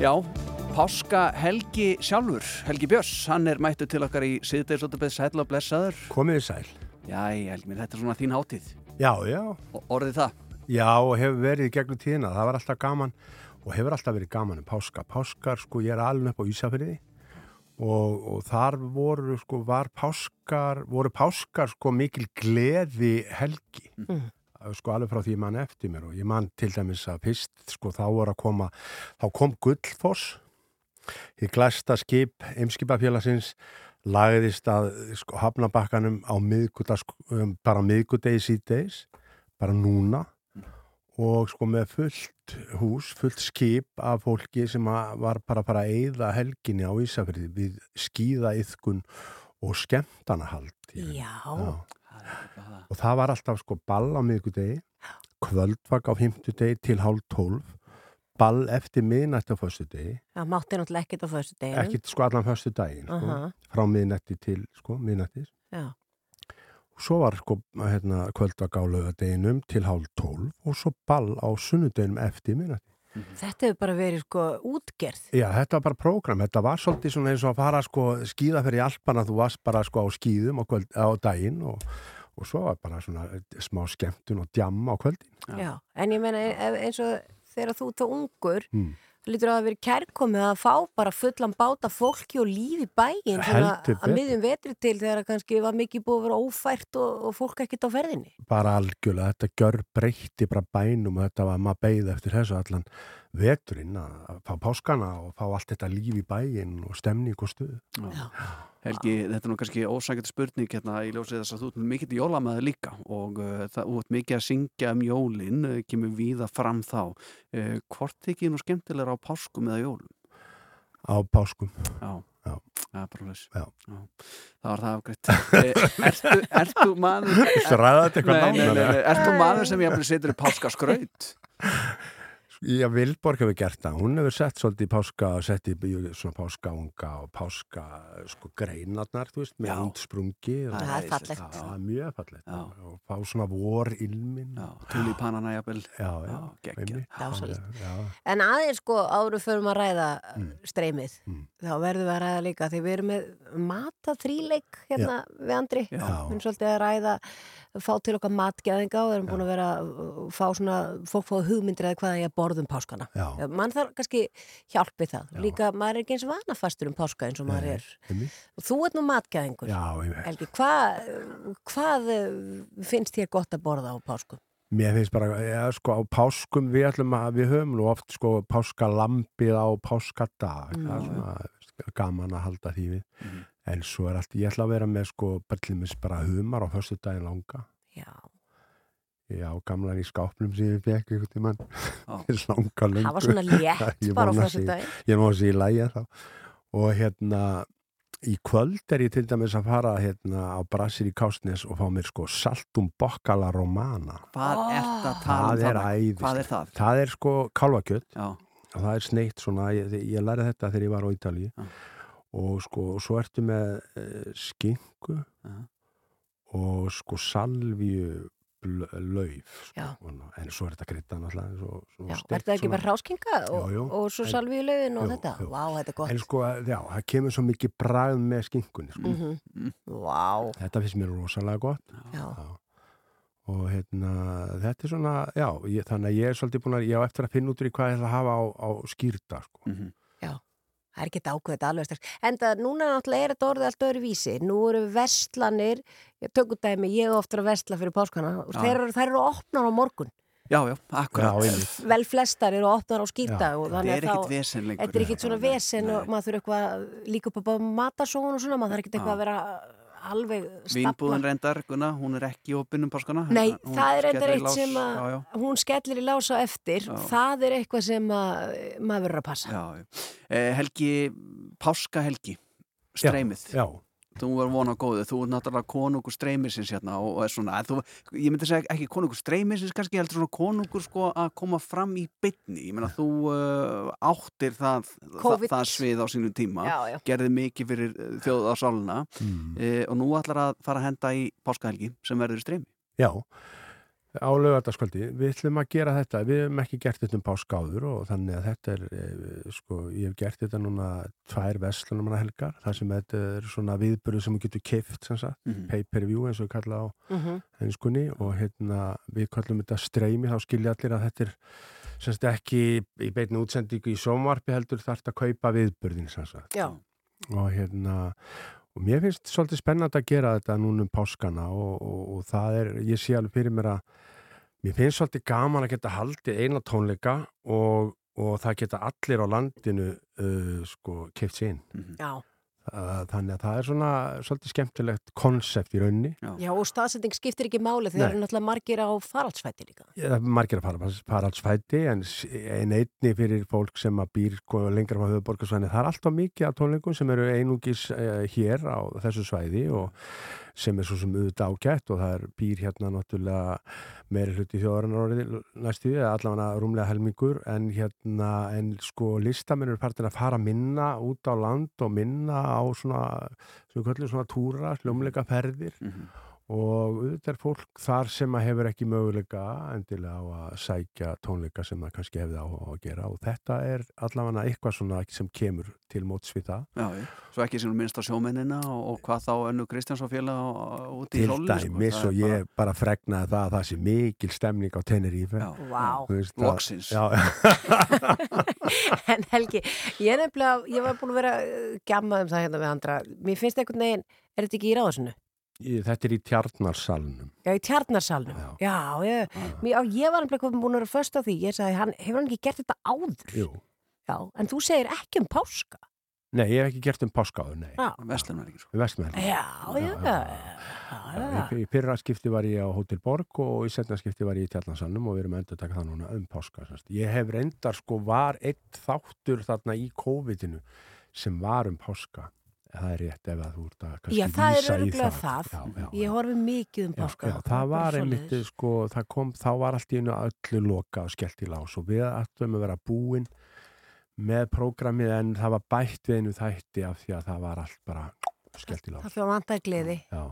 Já, Páska Helgi sjálfur, Helgi Björns, hann er mættu til okkar í síðdegisóttabæð sæl og blessaður. Komið sæl. Já, Helgi minn, þetta er svona þín hátíð. Já, já. Og orðið það? Já, og hefur verið í gegnum tíðina. Það var alltaf gaman og hefur alltaf verið gaman um páska. Páskar, sko, ég er alveg upp á Ísafriði og, og þar voru, sko, var páskar, voru páskar, sko, mikil gleði helgi. Mm. Sko, alveg frá því ég man eftir mér og ég man til dæmis að fyrst, sko, þá voru að koma, þá kom Gullfoss, því glæsta skip, eimskipafélagsins, lagðist að sko, hafnabakkanum á miðgudag, um, bara miðgudegi síðdeis, bara núna og sko með fullt hús, fullt skip af fólki sem að var bara bara að eyða helginni á Ísafriði við skýða yðkun og skemmtanahald. Já. Og það var alltaf sko ball á miðgudegi, kvöldvak á fymtudegi til hálf tólf, ball eftir miðnætti á föstu degi, Það mátti náttúrulega ekkert á föstu deginu. ekki sko allan föstu daginn, sko, Aha. frá miðnætti til sko miðnættis. Já. Svo var sko hérna, kvöldvak á lögadeginum til hálf tólf og svo ball á sunnudeginum eftir miðnætti. Þetta hefur bara verið sko útgerð. Já, þetta var bara prógram, þetta var svolítið svona eins og að fara sko skýða fyrir Alpana, þú varst bara sko á skýðum á, kvöld, á daginn og, og svo var bara svona smá skemmtun og djamma á kvöldin. Já. En ég meina ef- eins og þegar þú ert þá ungur, Mm. Það lítur að það verið kærkomið að fá bara fullan báta fólki og lífi bæinn að miðjum vetri til þegar kannski var mikið búið að vera ófært og, og fólk ekkert á ferðinni. Bara algjörlega, þetta gjör breytti bara bænum og þetta var maður beigð eftir þessu allan veturinn að fá páskana og fá allt þetta líf í bæinn og stemning og stuð. Já. Helgi, þetta er nú kannski ósækjandi spurning hérna í ljósið þess að þú ert mikill jólamæður líka og uh, það þú ert mikið að syngja um jólin, uh, kemur víða fram þá. Uh, hvort þykir nú skemmtilegra á páskum eða jólum? Á páskum. Já. Já. Það er bara hlust. Já. Það var það afgreitt. Eh, ertu, ertu maður... Eitthvað Nei, nei, nei. Ertu maður sem ég að setur í páskaskraut? Já, Vilborg hefur gert það. Hún hefur sett svolítið í páska, sett í svona páskaunga og páska sko greinarnar, þú veist, með hundsprungi. og- Það er fallegt. Já, það er mjög fallegt. Og fá svona vor ilmin. Já, tulipanana jafnvel. Já, já. geggjað. Dásalegt. Já, En aðeins sko áður fyrir að ræða Mm. streymið, þá verðum við að ræða líka því við erum með mata þríleik hérna við Andri. Já. Við erum svolítið að ræða, fá til okkar matgeðinga og erum búin að vera að fá svona, fólk fá hugmyndir eða hvað ég borð um páskana. Já. Mann þarf kannski hjálp við það. Líka maður er ekki eins vanafastur um páska eins og maður er. Og þú ert nú matgeðingur. Já. Helgi, hvað, hvað eh, finnst þér gott að borða á páskum? Mér finnst bara, já, sko, á páskum við ætlum að, við höfum nú oft, sko, páskalambið á páskadag. Mm. Það er svona veist, gaman að halda því við. Mm. En svo er allt, ég ætla að vera með, sko, bællimis bara humar á föstu daginn langa. Já. Já, gamlan í skápnum sem ég fekk einhvern tímann. langa löngu. Það var svona létt bara á föstudaginn. sé- Ég má að sé í lægja þá. Og hérna, í kvöld er ég til dæmis að fara hérna á Brassir í Kásnes og fá mér sko saltum bokkala romana. Hvað ert að tala um Það er æðist. Hvað er það? Það er sko kálvakjöld Já. og það er sneitt svona, ég, ég lærði þetta þegar ég var á Ítalíu og sko, og svo ertu með uh, skinku og sko salvíu bl- lauf sko, og- en svo er þetta krydda náttúrulega svo, svo Já, steikt er það ekki svona. bara ráskinga og, og svo salvíu laufin og Jú, þetta? jú. Vá, þetta er gott. En sko, já, það kemur svo mikið bragð með skinkunni sko. Mhm. Vá. Þetta finnst mér rosalega gott Já. og hérna, þetta er svona já, ég, þannig að ég er svolítið búin að ég á eftir að finna út í hvað ég ætla að hafa á, á skýrta sko. Já, það er ekki ákveðið alveg strax. En það núna náttúrulega er þetta orðið allt öðru vísi. Nú eru vestlanir, ég tökum dæmi, ég er ofta að vestla fyrir páskana þeir, eru- þær eru opnar á morgun. Já, já, akkurat. Já, einmitt. Vel flestar eru opnar á skýrta þetta er ekkit vesen lengur. Þetta er ekkit svona vesen og maður þurfa eitthvað líka upp á matasóun og svona, maður þarf ekkit eitthvað að vera alveg Vínbúðin stafla. reyndar, Gunna, hún er ekki opinn um páskana. Nei, Hún það er reyndar eitt sem að Já, já. hún skellir í lása eftir. Já. Það er eitthvað sem að maður verður að passa. Já, já. Eh, helgi, páskahelgi, streymið. Já, þú verður vona góðu, þú er náttúrulega konungur streymisins hérna og, og er svona, þú, ég myndi segja ekki konungur streymisins kannski, heldur svona konungur sko að koma fram í bytni, ég meina þú uh, áttir það, það, það svið á sínum tíma, Já, já. gerði mikið fyrir þjóðarsáluna Mm. uh, og nú ætlar að fara að henda í páskahelgi sem verður streymi. Já, á lögataskvöldi. Við ætlum að gera þetta. Við hefum ekki gert þetta um páskáður og þannig að þetta er, eh, sko, ég hef gert þetta núna tvær veslunumanna helgar, þar sem þetta er svona viðbyrðu sem við getum keift, sem sagt, Mhm. pay-per-view eins og við kalla á Mhm. henskunni og hérna við kallum þetta streymi, þá skilja allir að þetta er sem sagt ekki í beinni útsendingu í sjónvarpi heldur þarf að kaupa viðbyrðin, sem sagt Já. og hérna og mér finnst svolítið spennandi að gera þetta núna um páskana og, og, og það er, ég sé alveg fyrir mér að mér finnst svolítið gaman að geta haldið eina tónleika og, og það geta allir á landinu uh, sko keift sér inn Já. Uh, þannig að það er svona svolítið skemmtilegt konsept í raunni Já, og staðsetting skiptir ekki máli þegar Nei. eru náttúrulega margir á faraldsfætti líka. Það er margir fara faraldsfæti en, en einni fyrir fólk sem að býr sko, lengra frá höfuborgarsvæðinu. Það er alltaf mikið af tónleikum sem eru einungis uh, hér á þessu svæði og sem er svo sem auðvitað ágætt og það er býr hérna náttúrulega meiri hluti þjóðarinnar orðið næstu eða allavega rúmlega helmingur en hérna en sko listamenn eru partin að fara minna út á land og minna á svona, sem við kallum svona túra, hljómleika ferðir og auðvitað er fólk þar sem að hefur ekki möguleika endilega á að sækja tónleika sem það kannski hefði á að gera og þetta er allavega eitthvað svona sem kemur til móts við það Já. Svo ekki sem minnst á sjómennina og, og hvað þá önnu Kristjánsson félag út í til hróli. dæmis og ég bara fregnaði það að það sé mikil stemning á veist að- Loksins. En Helgi, ég er nefnilega, ég var búin að vera uh, gammað um það hérna við andra. Mér finnst einhvern veginn, er þetta ekki í ráðsunu? Ég- þetta er í tjarnarsalnum Já, í tjarnarsalnum. Já, ég, mér, á, ég var nefnilega komin búin að vera först á því. Ég sagði, hann, hefur hann ekki gert þetta áður? Jú. Já, en þú segir ekki um páska. Nei, ég hef ekki gert um páskáður, nei Já. Vestlunarvíkir Vestmenn Já, já, já. Í, í fyrra skipti var ég á Hótel Borg og í setna skipti var ég í Tjarnarsalnum og við erum endur að taka það núna um páska. semst. Ég hef reyndar sko var eitt þáttur þarna í COVID-inu sem var um páska. Það er rétt ef að þú ert að kannski Já, það er öruglega það. Já, já, Ég horfi mikið um páska. já, það var einmitt, sko, það kom, þá var allt í einu öllu loka og skellt í lás og við ættum að vera búin með prógramið en það var bætt við einu þætti af því að það var allt bara skellt í lás. Það fyrir að vanta gleði. Já,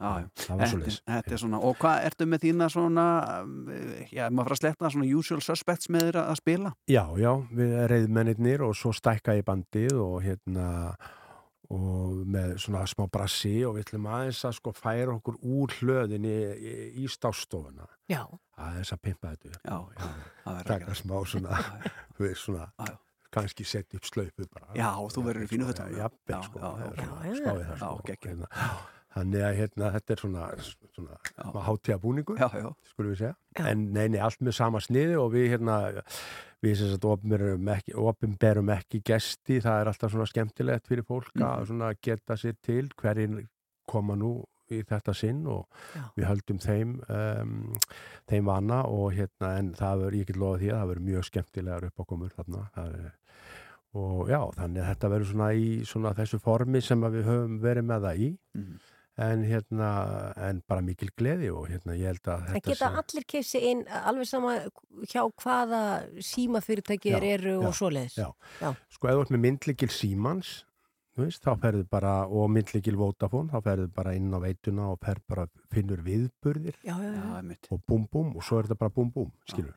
Já, já. það var Þetta, svoleiðis. þetta er svona, og hvað ertu með þína svona, já, maður fara að sletta svona usual suspects með þér að spila? Já, já, við reyðmennir og svo stækka í bandið og hérna og með svona smá brassi og við ætlum aðeins að sko færa okkur úr hlöðinni í, í stástofuna. Já. Aðeins að pimpa þetta upp. Já, já. að Taka smá svona, veist svona, kannski setja upp slaupu bara. Já, þú verður í fínu fötum. Já, Já, jafnvel, sko. já, já, já, já. spáði það, Já, sko. geggjað. Hérna, Þannig að hérna, þetta er svona, svona hátíða búningur, já, já. skulum við segja. En neini, allt með sama sniði og við hérna, við sem sagt opinberum ekki, opinberum ekki gesti, það er alltaf svona skemmtilegt fyrir fólk Mhm. að svona geta sér til hverjir koma nú í þetta sinn og við höldum þeim um, þeim vana og hérna en það verður, ég get lofa því að það verður mjög skemmtilegar uppákomur þarna það er, og já, þannig að þetta verður svona í svona þessu formi sem að við höfum verið með það í Mhm. En hérna, en bara mikil gleði og hérna ég held að En þetta geta allir kefsi inn alveg sama hjá hvaða símafyrirtæki Já, eru já, og svoleiðis? Já. Já. Sko, þú ert með myndlikil Símans, þú veist, þá ferðu bara, og myndlikil Vodafone, þá ferðu bara inn á veituna og fer bara, finnur viðburðir Já, já, já. og búm búm og svo er þetta bara búm búm, skilur.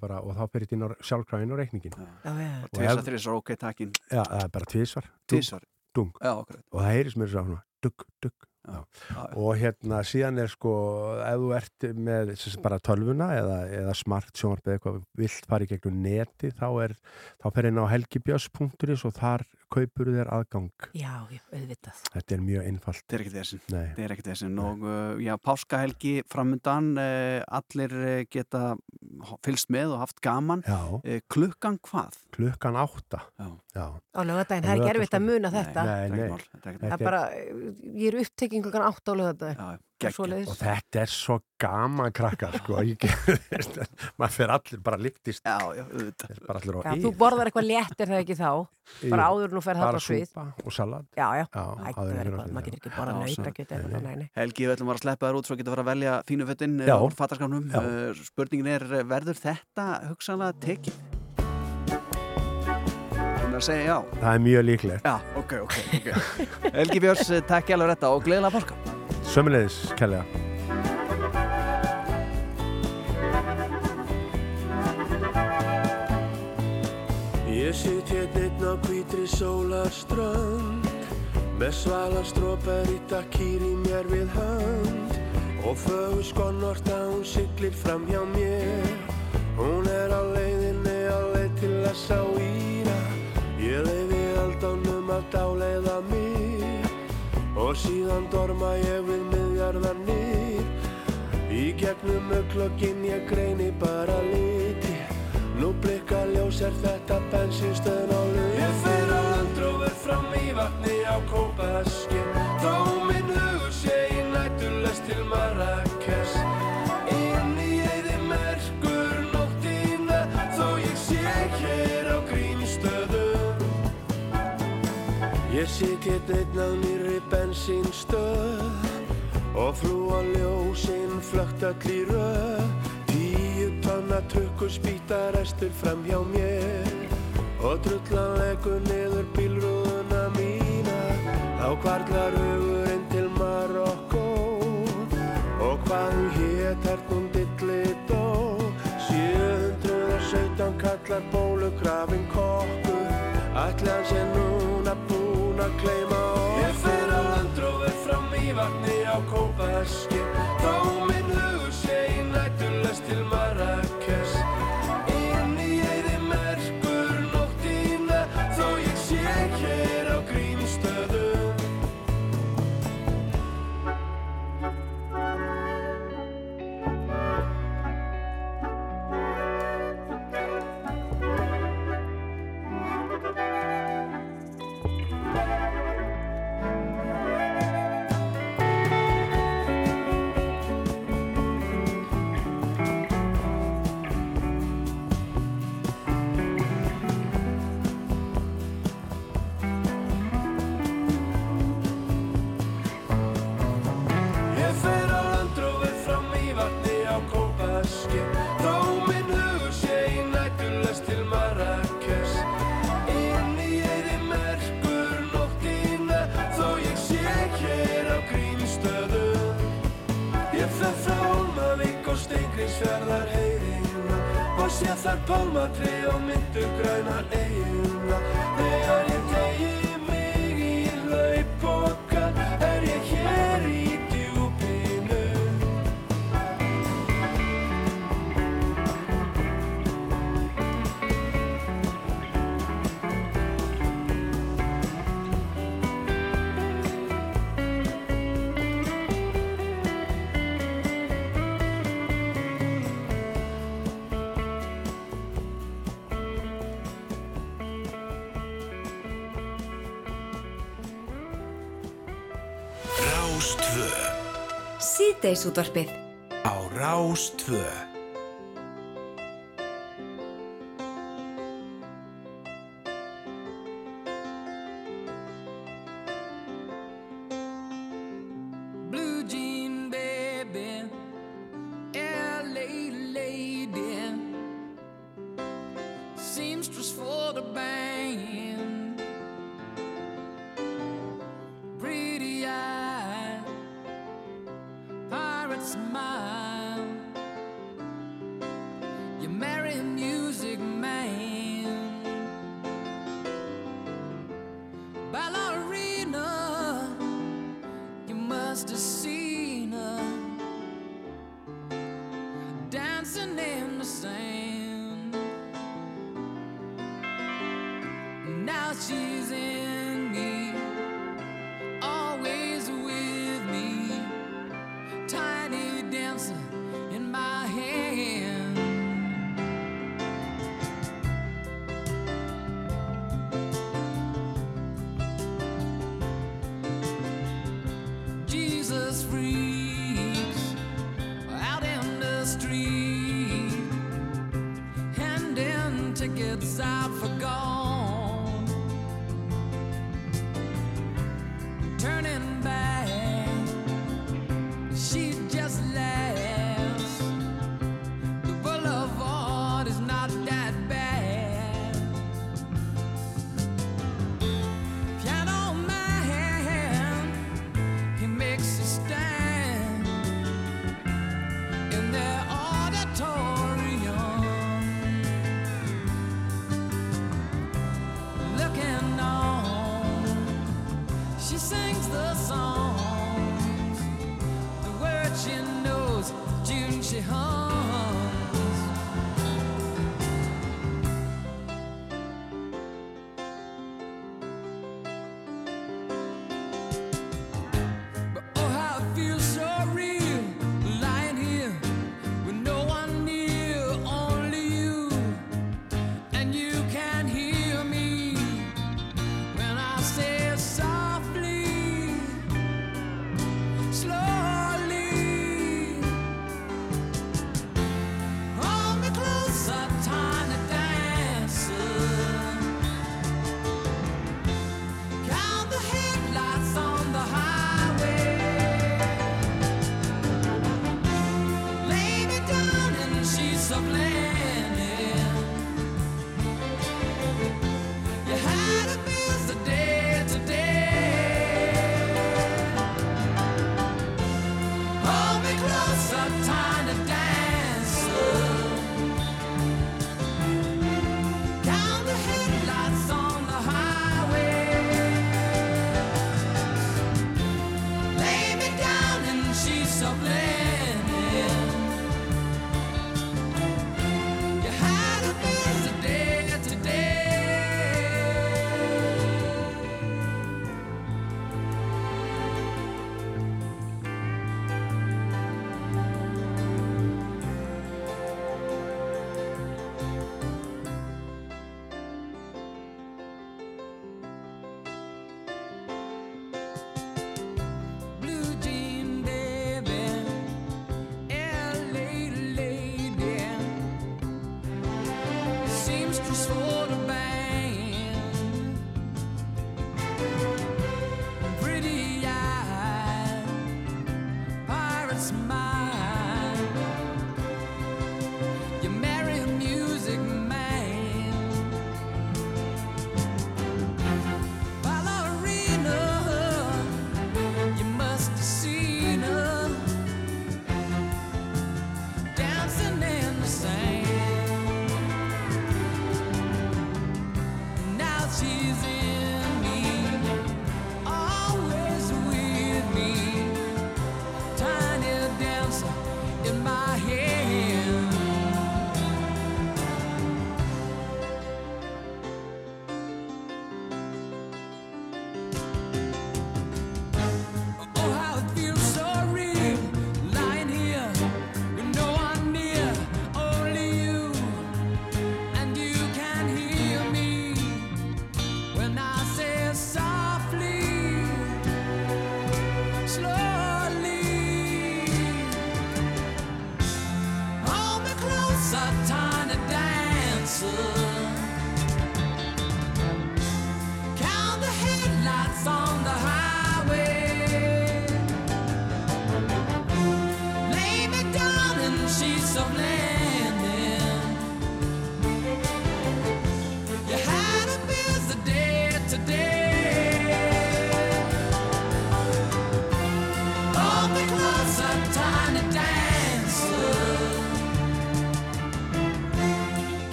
bara, og þá fer þetta inn á sjálfkræðin og reikningin. Já, já. Og tvisar, þrisar, ok, takkin. Já, það er bara tvísvar. Dung. Já. Og það heyris mér svo svona, dugg, dugg. Já. Og hérna síðan er sko, ef þú ert með bara tölvuna eða, eða smart sjónvarpið eitthvað vilt fara í gegnum neti, þá er, þá fer inn á helgibjörs.is og þar kaupur þér aðgang. Já, já, auðvitað. Þetta er mjög einfalt. Þetta er ekkert þessin. Nei. Þetta er ekkert þessin. Og uh, já, páskahelgi framundan, uh, allir uh, geta fylst með og haft gaman. Já. Uh, klukkan hvað? Klukkan átta. Já. Já. Á lögadaginn, það er ekki erfitt að muna þetta. Nei, nei. Þetta Það er bara, ég er upptekinn klukkan 8 á lögadaginn. Og þetta er svo gaman krakkar sko maður fer allir bara liftist já, já, auðvitað bara allir Já, þú borðar eitthvað létt er það ekki þá bara áður nú fer það bara súpa og salat er fyrir maður getur ekki bara nei. Helgi, við ætlum bara að sleppa þér út svo getur fara að velja fínu fötin Já. úr fattaskapnum. Já. Uh, spurningin er, verður þetta hugsanlega tekið? Hún að segja já. það er mjög líklegt Já, ok, ok, ok. Helgi Björns, eh, takk ég alveg þetta og gleðilega páska. Sömulegis, kærlega Ég sitt hérna einn á hvítri sólarströnd Með svala strópar í takkýr í mér við hönd. Og fögur skonnort að hún siglir fram hjá mér. Hún er Og síðan dorma ég við miðjarðarnir Í gegnum auglokkin ég greini bara liti. Nú blikka ljós er þetta bensinstöðn á lög Ég fer á landrófur fram í vatni á kópaskin Þó minn hugur sé í nættulest til Marrakes Hérna einn á nýri bensínstöð Og flúa ljósinn flögt öll í röð. Tíu tonna trukkur spýta restur fram hjá mér Og drullan leggur niður bílrúðuna mína. Þá kvarlar hugurinn til Marokko Og hvað hún hét hernum dilli dó. 717 kallar bólugrafin kópaski Þó sé þar pálmatri og myndu grænar eigina Rás 2 Síðdeisútvarfið Á Rás 2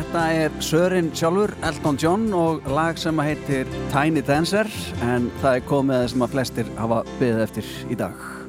Þetta er Sörin sjálfur, Elton John og lag sem heitir Tiny Dancer en það er komið að það sem að flestir hafa byggðið eftir í dag.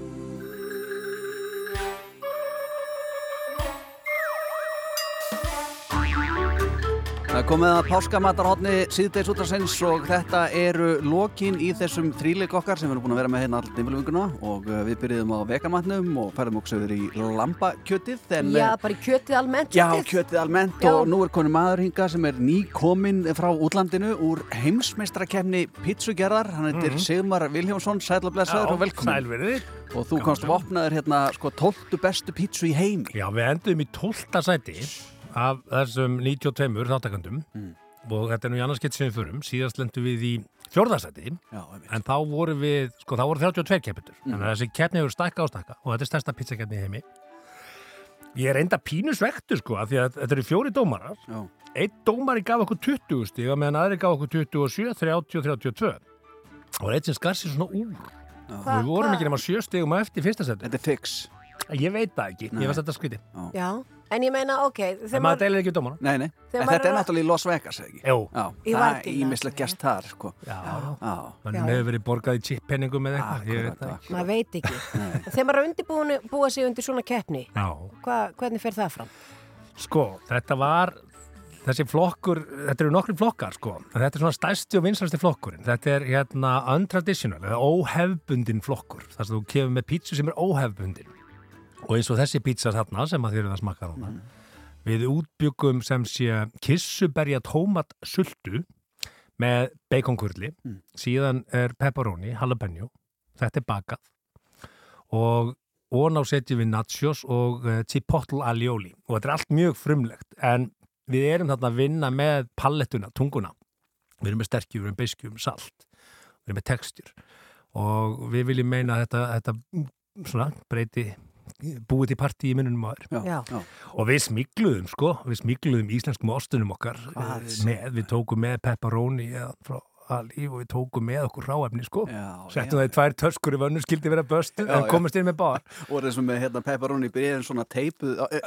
Komið að páskamatarhotni síðdeis útrásins og þetta eru lokin í þessum þríleik okkar sem við erum búin að vera með hérna all nýmulvinguna og uh, við byrjuðum á veganmatnum og færðum okkur yfir í lambakjötið Já, uh, bara í kjötið almennt Já, kjötið almennt Já. og nú er konu maður hinga sem er nýkominn frá útlandinu úr heimsmeistrakefni pítsugerðar, hann heitir Mhm. Sigmar Vilhjónsson, sæl og og velkomin sæl verið. og þú komst vopnaður hérna sko 12 bestu pítsu í heimi Já, við endum í 12. sæti af þessum 92 þáttakandum Mm. og þetta er nú í annars gett sem við förum. Síðast lendum við í fjórðarsæti en þá voru við, sko þá voru 32 keppendur. Mm. að þessi keppni hefur stækka og stækka og þetta er stærsta pizzakeppni í heimi. Ég er enda pínu svektur sko af því að þetta eru fjóri dómarar. Já. Einn dómari gaf okkur 20 stíga meðan aðri gaf okkur 27, 30 og 32 og eitt sem skar sér svona úr. Og Hva- við vorum ekki nema sjö stigum á eftir fyrsta seti Þetta er fix. Ég veit það ekki, Nei. ég var þetta skviti Já, en ég meina, ok En maður deilir ekki dómara Nei, nei, Þegar en þetta er að- náttúrulega í Las Vegas, eða ekki? Jú. Já, Ég það er ekki í ímislegt gest þar, sko Já, já Já. hefur verið borgað í chippenningum eða eitthvað, ég veit það ekki. maður veit ekki þegar maður er undirbúin búa sig undir svona keppni Já, hva, hvernig fer það fram? sko, þetta var, þessi flokkur, þetta eru nokkri flokkar, sko, en þetta er svona stærsti og vinsalasti flokkurinn. Þetta er hérna untraditional, eða óhefbundin flokkur, þar sem þú kemur með pítsu sem er óhefbundin. Og eins og þessi pítsa þarna sem að þið eru að smakka núna. Við útbyggum sem sé kissuberja tómat sultu með baconkurli, síðan er pepperoni, jalapeno, þetta er bakað. Og og ná setjum við nachos og uh, chipotle alioli og þetta er allt mjög frumlegt en við erum þarna að vinna með pallettuna, tunguna. Við erum með sterkjur, við erum með beiskjum, salt við erum með textur. Og við viljum meina að þetta, þetta mm, svona, breyti búið til partí í minnunum aður og við smigluðum sko við smigluðum íslenskum ostunum okkar eh, með, við tókum með pepperoni eða frá Ali og við tókum með okkur ráefni sko. Settum það í tvær töskur í vönnu skildi vera Já, en já. komast inn með bar. Og þessum með hérna pepperoni byrjun svona ö-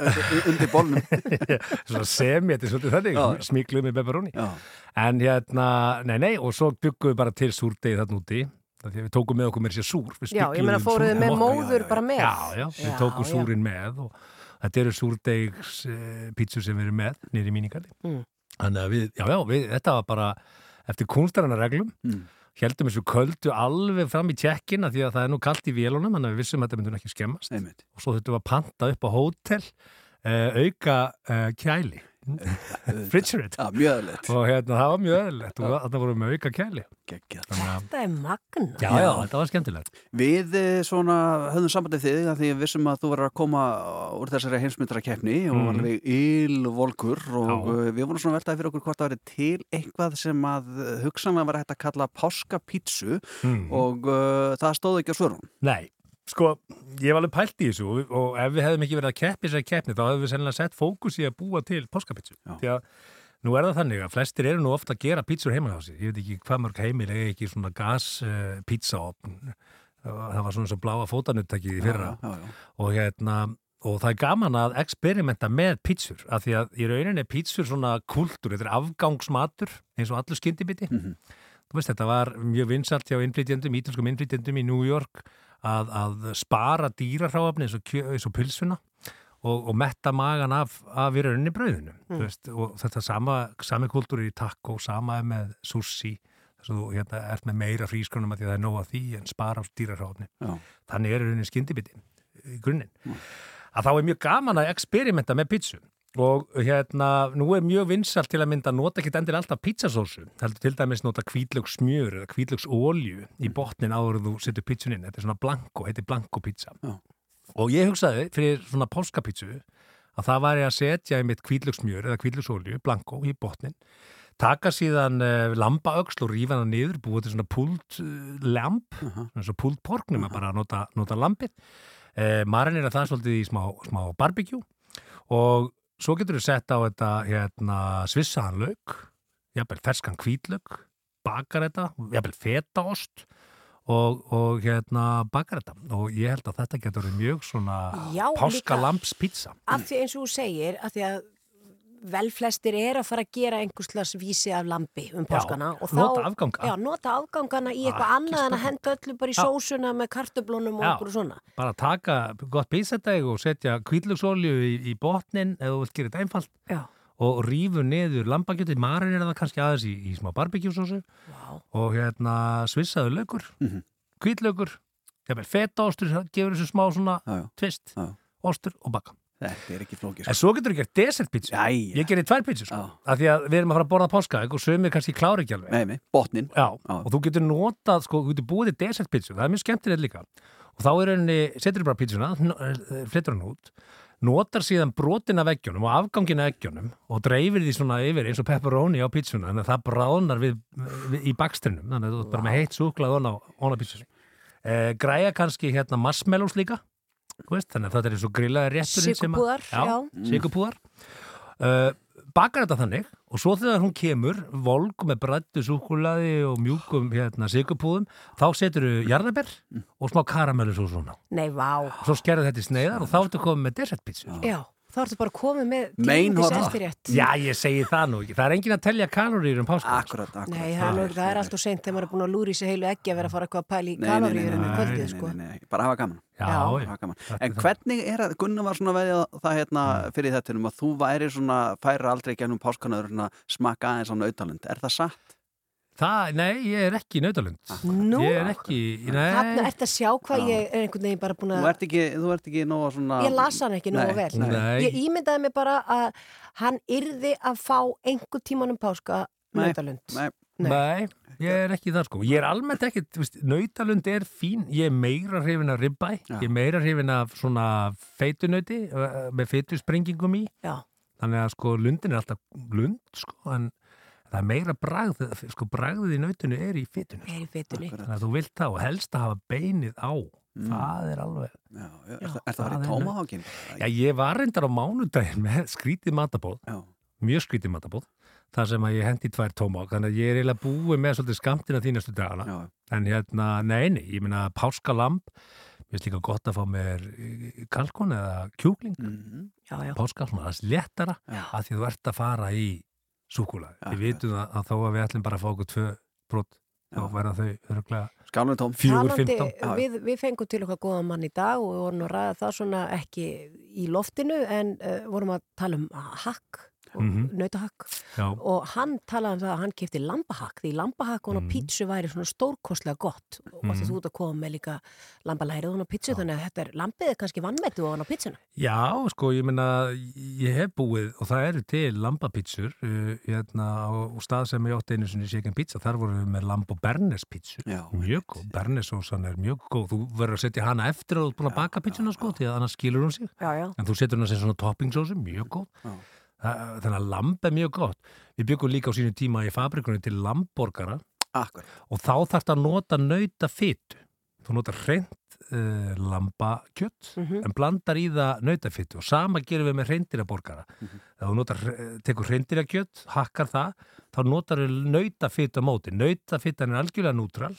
undir bólnum. Svona þetta er svolítið þannig Já. smikluð með pepperoni. Já. en hérna, nei nei og svo byggum við bara til súrdegi þarna úti því að við tókum með okkur með sér súr Já, ég meina fóruðu með móður bara með já, já, við Já, tókum já. súrin með og þetta eru súrdegs uh, pítsur sem við erum með nýri í míningarli Mm. þannig að við, já já, við, þetta var bara eftir kunstarannar reglum Mm. heldum þessu köldu alveg fram í tjekkina því að það er nú kalt í vélunum þannig að við vissum að þetta myndi nú ekki skemmast Einmitt. og svo þurftum við að panta upp á hótel uh, auka uh, kæli mjög öðlegt og hérna það var mjög öðlegt og þetta voru með auka kæli. Þetta er magna Já, já, þetta var skemmtilegt Við eh, svona höfðum sambandið þig að því við vissum að þú var að koma úr þessari heimsmyndara keppni og Mhm. alveg ylvolkur og Já. við vorum svona veltaði fyrir okkur hvort það væri til eitthvað sem að eh, hugsanlega var hægt að kalla páskapítsu Mhm. og uh, það stóð ekki á svörun. Nei, sko, ég var alveg pælt í þessu og, og ef við hefðum ekki verið að keppi þessari keppni þá hefðum við sennilega sett fókus í að búa til páskapítsu því að nú er það þannig að flestir eru nú ofta að gera pítsur heima á sig ég veit ekki hvað mörg heimil eða ekki svona gas uh, pítsaopn það var svona svo bláa fótanuttæki í fyrra. Já, já, já. og hérna og það er gaman að experimenta með pítsur af því að í rauninni er pítsur svona kultúr, þetta er afgangsmatur eins og allur skyndibiti. Mhm. þú veist þetta var mjög vinsalt hjá innflytjendum, ítölskum innflytjendum í New York að, að spara dýrarháafni eins og, eins og pilsuna og, og metta magan af, af í rauninni brauðinu Mm. mm. og þetta sama, sami kultúr er í taco, sama er með sushi þess að þú hérna, ert með meira frískonum að því að það er nóg að því en spara á dýrarháafni Já. þannig er rauninni skyndibiti í grunninn að þá er mjög gaman að experimenta með pítsu og hérna, nú er mjög vinsalt til að mynda að nota ekki endilega alltaf pítsasósu heldur til dæmis nota kvítlöks smjör eða kvítlöks ólju í botnin áður þú setur pítsun inn, þetta er svona blanko, heitir blanko pítsa Já. og ég hugsaði fyrir svona páskapítsu að það væri að setja í mitt kvítlöks smjör eða kvítlöks ólju, blanko, í botnin taka síðan uh, lambaöxl og rífa hana niður, búið til svona púlt uh, lamp, svona svo púlt pork nema bara að nota, nota lampið uh, marinir það svolítið í smá, smá barbecue. Og svo getur þú sett á þetta hérna, svissaðan lauk jafnvel ferskan hvítlauk bakar þetta, jafnvel fetaost og, og hérna bakar þetta og ég held að þetta getur mjög svona Já, líka- páskalampspizza. Af því eins og þú segir að því að vel flestir er að fara að gera einhverslas vísi af lambi um páskana og þá, nota afganga. já, nota afgangana í eitthvað annað en að henda öllu bara í Já. sósuna með kartöblunum og Já. okkur svona bara taka gott písateg og setja kvítlöksólju í, í botnin eða þú vilt gera þetta einfalt Já. og rífur niður lambakjöti, marin er það kannski aðeins í, í smá barbekjúsósu Vá. og hérna svissaður lögur Mhm. hvítlaugur, jafnvel fetaostur gefur þessu smá svona Já, já. tvist Já. ostur og baka Þetta er ekki flókið. En svo getur þú gert desertpítsu. Ég gerir tvær pítsu, sko. Af því að við erum að fara að borða páskaegg og sömur kannski klári ekki alveg. Nei, nei, botnin. Já, og þú getur notað, sko, þú getur búið desertpítsu. Það er mjög skemmtilegt líka. Og þá er henni, setur þú bara pítsuna, flyttur hann út, notar síðan brotin af eggjunum og afgangin af eggjunum og dreifir því svona yfir eins og pepperoni á pítsuna, þannig að það bráðnar við, við, í bakstrinum, þannig að þú ert bara með heitt súklað on á, on á pítsu. Eh, græja kannski hérna marshmallows líka, veist, þannig að þetta er eins og grillaði rétturinn Sykurpúðar, já. Sigurpúðar uh, bakar þetta þannig og svo þegar hún kemur volg með brættu súkulaði og mjúkum hérna, sigurpúðum þá setur þú jarðaber og smá karamellu svo svona Nei, vá. og svo skerðu þetta í sneiðar og þá ertu komið með desertpítsu Já, þá ertu bara komið með Meinhorn. glíðis eftirrétt. Já, ég segi það nú ekki. Það er engin að telja kaloríur um páska. Akkurat, akkurat. Nei, það er, nú, það er alltaf seint þegar maður er búin að lúra í sig heilu ekki að vera að fara eitthvað að pæla í Nei, nei, nei, kaloríur um nei, kvöldið, nei, sko. nei, nei, bara hafa gaman Já, hafa gaman. En hvernig er að, Gunnar var svona veðið það hérna fyrir þetta um að þú væri svona, færi aldrei gennum páskanaður smakka aðeins á nautalund, er það satt? Það, nei, ég er ekki í nautalund. Nú? Ég er ekki, nei. Þarna ert að sjá hvað ég er einhvern veginn bara búin Þú að... ert ekki, þú ert ekki nóga svona Ég las hann ekki Nei, vel. nei. Ég ímyndaði mig bara að hann yrði að fá einhver tíman um páska Nei, nautalund. nei. Nei, ég er ekki það sko. Ég er almennt ekki, þú veist, nautalund er fín. Ég er meira hrifin af ribbæ. Ég er meira hrifin af svona feitunauti uh, með feitusprengingum í. Já. Þannig að sko lundin er alltaf lund sko, en það er meira bragð, sko bragðið í nautinu er í feitunum. Er í feitunni. Þannig að þú vilt það og helst að hafa beinið á. Það er alveg... Já, já, er, það, er það verið tómahákin? Já, ég var reyndar á mánudaginn með skrítið matabóð, Já. mjög skrítið matabóð, þar sem að ég hendi tvær tómák, þannig að ég er eiginlega búið með svolítið skamtina þínastu dagana. En hérna, neini, ég meina páskalamb, mér finnst líka gott að fá mér eh, kalkun eða kjúkling, Mhm. já, já. páskal, svona aðeins léttara, að því þú ert að fara í súkulag. Við vitum að, að þó að við ætlum bara að fá okkur tvö brot, þá verða þau öruglega fjögur, Talandi, fimmtán. við, við fengum til okkar góðan mann í dag og við vorum að ræða það svona ekki í loftinu en uh, vorum að tala um hakk og Mhm. nautahakk. Já. og hann talaði um það að hann kipti lambahakk því lambahakk og mm. pítsu væri svona stórkostlega gott. Og Mhm. því þú ert að koma með líka lambalærið og hann á pítsu þannig að þetta er lambið er kannski vannmetu og hann á pítsuna. Já, sko, ég meina, ég hef búið og það eru til lambapítsur uh, hérna á, á stað sem ég átti einu sinni shaken pizza, þar vorum við með lamb og bernes pítsu, mjög góð, bernesósan er mjög góð, þú verður að setja hana eftir að þú ert búin að baka pítsuna, sko, því að annars skilur hún sig. Já, já. en þú setur hana sem svona toppingsósu, mjög góð þannig að lamb er mjög gott. Við byggum líka á sínu tíma í fabrikunni til lambborgara og þá þarfst að nota nauta fytu þú notar hreint uh, lambakjött Mhm. en blandar í það nautafytu og sama gerum við með hreindiraborgara þegar þú notar, hre- tekur hreindirakjött hakkar það, þá notar við nautafytu á móti, nautafytan er algjörlega nútral.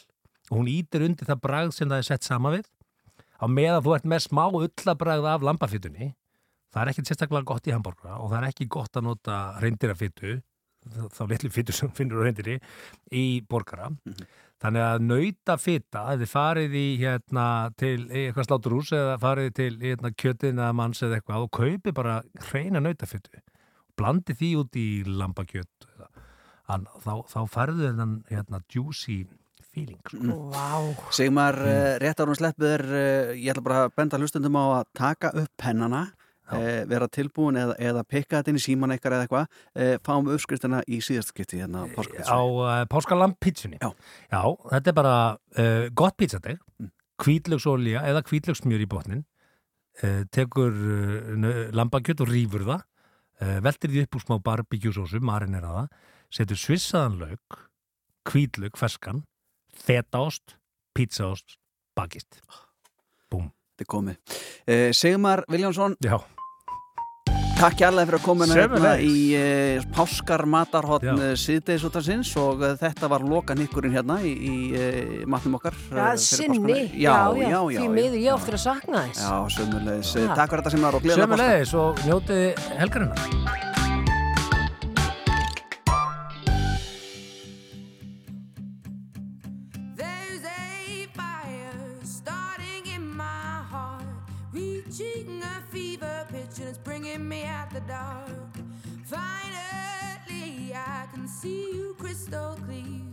Og hún ítir undir það bragð sem það er sett sama við. Á meðan þú ert með smá ullabragð af lambafytunni það er ekkert sérstaklega gott í hambúrgara og það er ekki gott að nota reyndirafytu þá litlu fytu sem finnur á reyndiri í borgara þannig að nauta fyta ef þið farið í hérna til eitthvað sláturús eða farið til hérna, kjötin eða manns eða eitthvað og kaupi bara hreina nautafytu blandi því út í lambakjött þá, þá farðu þennan hérna, juicy feeling sko. Vá. Sigmar, mm. rétt árum sleppið er, uh, ég ætla bara að benda hlustundum á að taka upp pennana, uh, vera tilbúin eða, eða pikka þetta inn í síman eitthvað eða eitthvað, uh, fáum uppskriftina í síðast skipti hérna á uh, páskalamb pítsunni Já. þetta er bara uh, gott pítsadeg mm. kvítlöksolja eða kvítlöksmjör í botnin uh, tekur lambakjött og rýfur það veltir því upp úr smá barbíkjúsósu marinera það, setur svissaðan lauk kvítlök, ferskan fetaost, pítsaost bakist Búm Þetta er komið. Uh, Sigmar Viljánsson, Já. Takk kærlega fyrir að koma hérna Sömuleiðis. í uh, páskar matarhotn Já. uh, síðdeisútarsins og uh, þetta var lokan ykkurinn hérna í, í uh, matnum okkar. Já, fyrir sinni, já, já, já, því miður ég oftur að sakna þess Já, sömulegis. Takk fyrir þetta Sigmar og gleðilega páska. Sömulegis og njótið helgarinnar meet me at the dark. Finally, I can see you crystal clear.